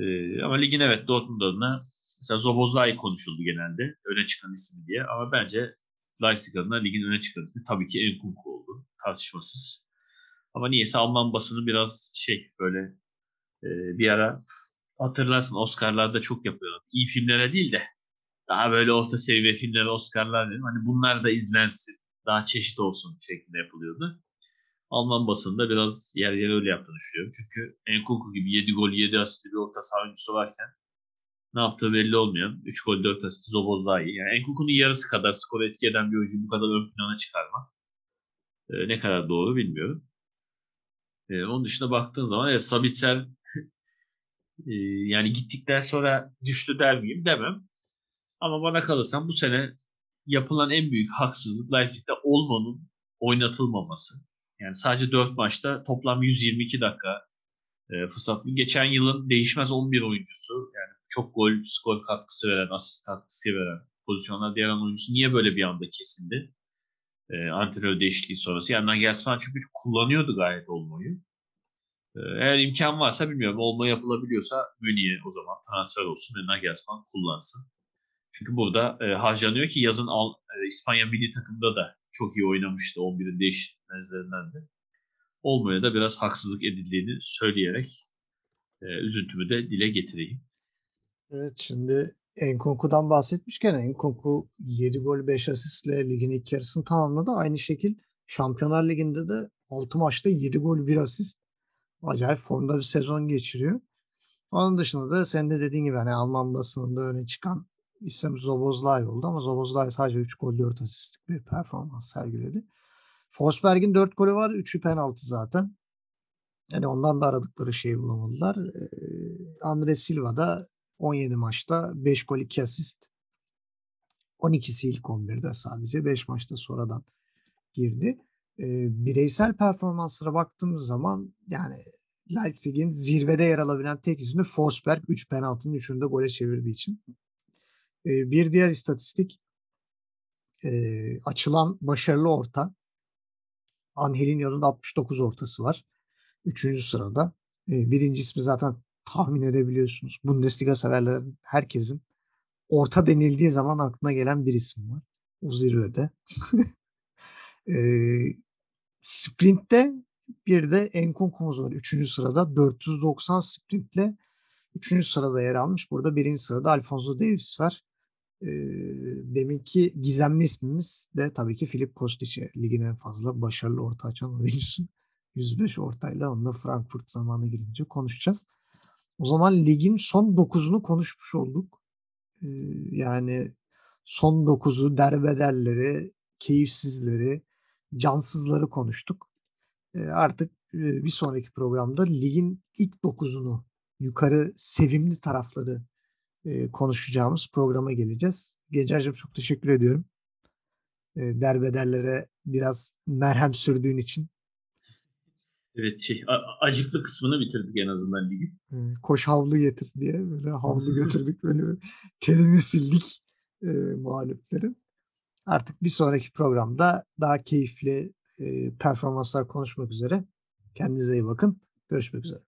Ee, ama ligin evet Dortmund adına mesela Zobozlai konuşuldu genelde. Öne çıkan ismi diye. Ama bence Leipzig adına ligin öne çıkan ismi tabii ki Enkunku oldu. Tartışmasız. Ama niyeyse Alman basını biraz şey böyle e, bir ara hatırlarsın Oscar'larda çok yapıyorlar. İyi filmlere değil de daha böyle orta seviye filmler, Oscar'lar dedim. Hani bunlar da izlensin. Daha çeşit olsun şeklinde yapılıyordu. Alman basında biraz yer yer öyle yaptığını düşünüyorum. Çünkü Enkunku gibi 7 gol 7 asistli bir orta saha oyuncusu varken ne yaptığı belli olmayan 3 gol 4 asist Zoboz daha iyi. Yani Enkunku'nun yarısı kadar skor etki eden bir oyuncu bu kadar ön plana çıkarmak e, ne kadar doğru bilmiyorum. E, onun dışında baktığın zaman evet Sabitzer e, yani gittikten sonra düştü der miyim demem. Ama bana kalırsan bu sene yapılan en büyük haksızlık Leipzig'te Olmo'nun oynatılmaması. Yani sadece 4 maçta toplam 122 dakika e, fırsat. Geçen yılın değişmez 11 oyuncusu. Yani çok gol, skor katkısı veren, asist katkısı veren pozisyonlar diğer oyuncusu niye böyle bir anda kesildi? E, antrenör değişikliği sonrası. Yani Nagelsmann çünkü kullanıyordu gayet Olmo'yu. E, eğer imkan varsa bilmiyorum Olmo yapılabiliyorsa Münih'e o zaman transfer olsun ve Nagelsmann kullansın. Çünkü burada e, harcanıyor ki yazın Al, e, İspanya milli takımda da çok iyi oynamıştı 11'in değişmezlerinden de. Olmo'ya da biraz haksızlık edildiğini söyleyerek e, üzüntümü de dile getireyim. Evet şimdi Enkunku'dan bahsetmişken Enkunku 7 gol 5 asistle ligin ilk yarısını tamamladı. Aynı şekil Şampiyonlar Ligi'nde de 6 maçta 7 gol 1 asist. Acayip formda bir sezon geçiriyor. Onun dışında da sen de dediğin gibi hani Alman basınında öne çıkan isim Zobozlay oldu ama Zobozlay sadece 3 gol 4 asistlik bir performans sergiledi. Forsberg'in 4 golü var. 3'ü penaltı zaten. Yani ondan da aradıkları şeyi bulamadılar. Ee, Andre Silva da 17 maçta 5 gol 2 asist. 12'si ilk 11'de sadece. 5 maçta sonradan girdi. Ee, bireysel performanslara baktığımız zaman yani Leipzig'in zirvede yer alabilen tek ismi Forsberg. 3 penaltının 3'ünü de gole çevirdiği için. Ee, bir diğer istatistik e, açılan başarılı orta. Angelinho'nun 69 ortası var. Üçüncü sırada. E, birinci ismi zaten tahmin edebiliyorsunuz. Bundesliga severlerin herkesin orta denildiği zaman aklına gelen bir isim var. O zirvede. e, sprintte bir de Enkunkumuz var. Üçüncü sırada 490 sprintle üçüncü sırada yer almış. Burada birinci sırada Alfonso Davis var. Deminki gizemli ismimiz de tabii ki Filip Kostic'e ligin en fazla başarılı orta açan oyuncusu. 105 ortayla onunla Frankfurt zamanı girince konuşacağız. O zaman ligin son 9'unu konuşmuş olduk. Yani son 9'u derbederleri, keyifsizleri, cansızları konuştuk. Artık bir sonraki programda ligin ilk 9'unu yukarı sevimli tarafları e, konuşacağımız programa geleceğiz. Gencer'cim çok teşekkür ediyorum. E, derbederlere biraz merhem sürdüğün için. Evet şey acıklı kısmını bitirdik en azından ligin. Koş havlu getir diye böyle havlu götürdük böyle terini sildik e, mağlupların. Artık bir sonraki programda daha keyifli e, performanslar konuşmak üzere. Kendinize iyi bakın. Görüşmek üzere.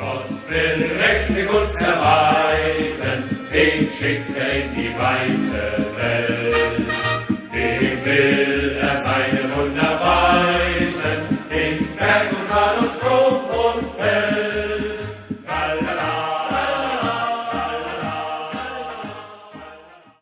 Gott will mächtig uns erweisen, den schickt er in die weite Welt. Dem will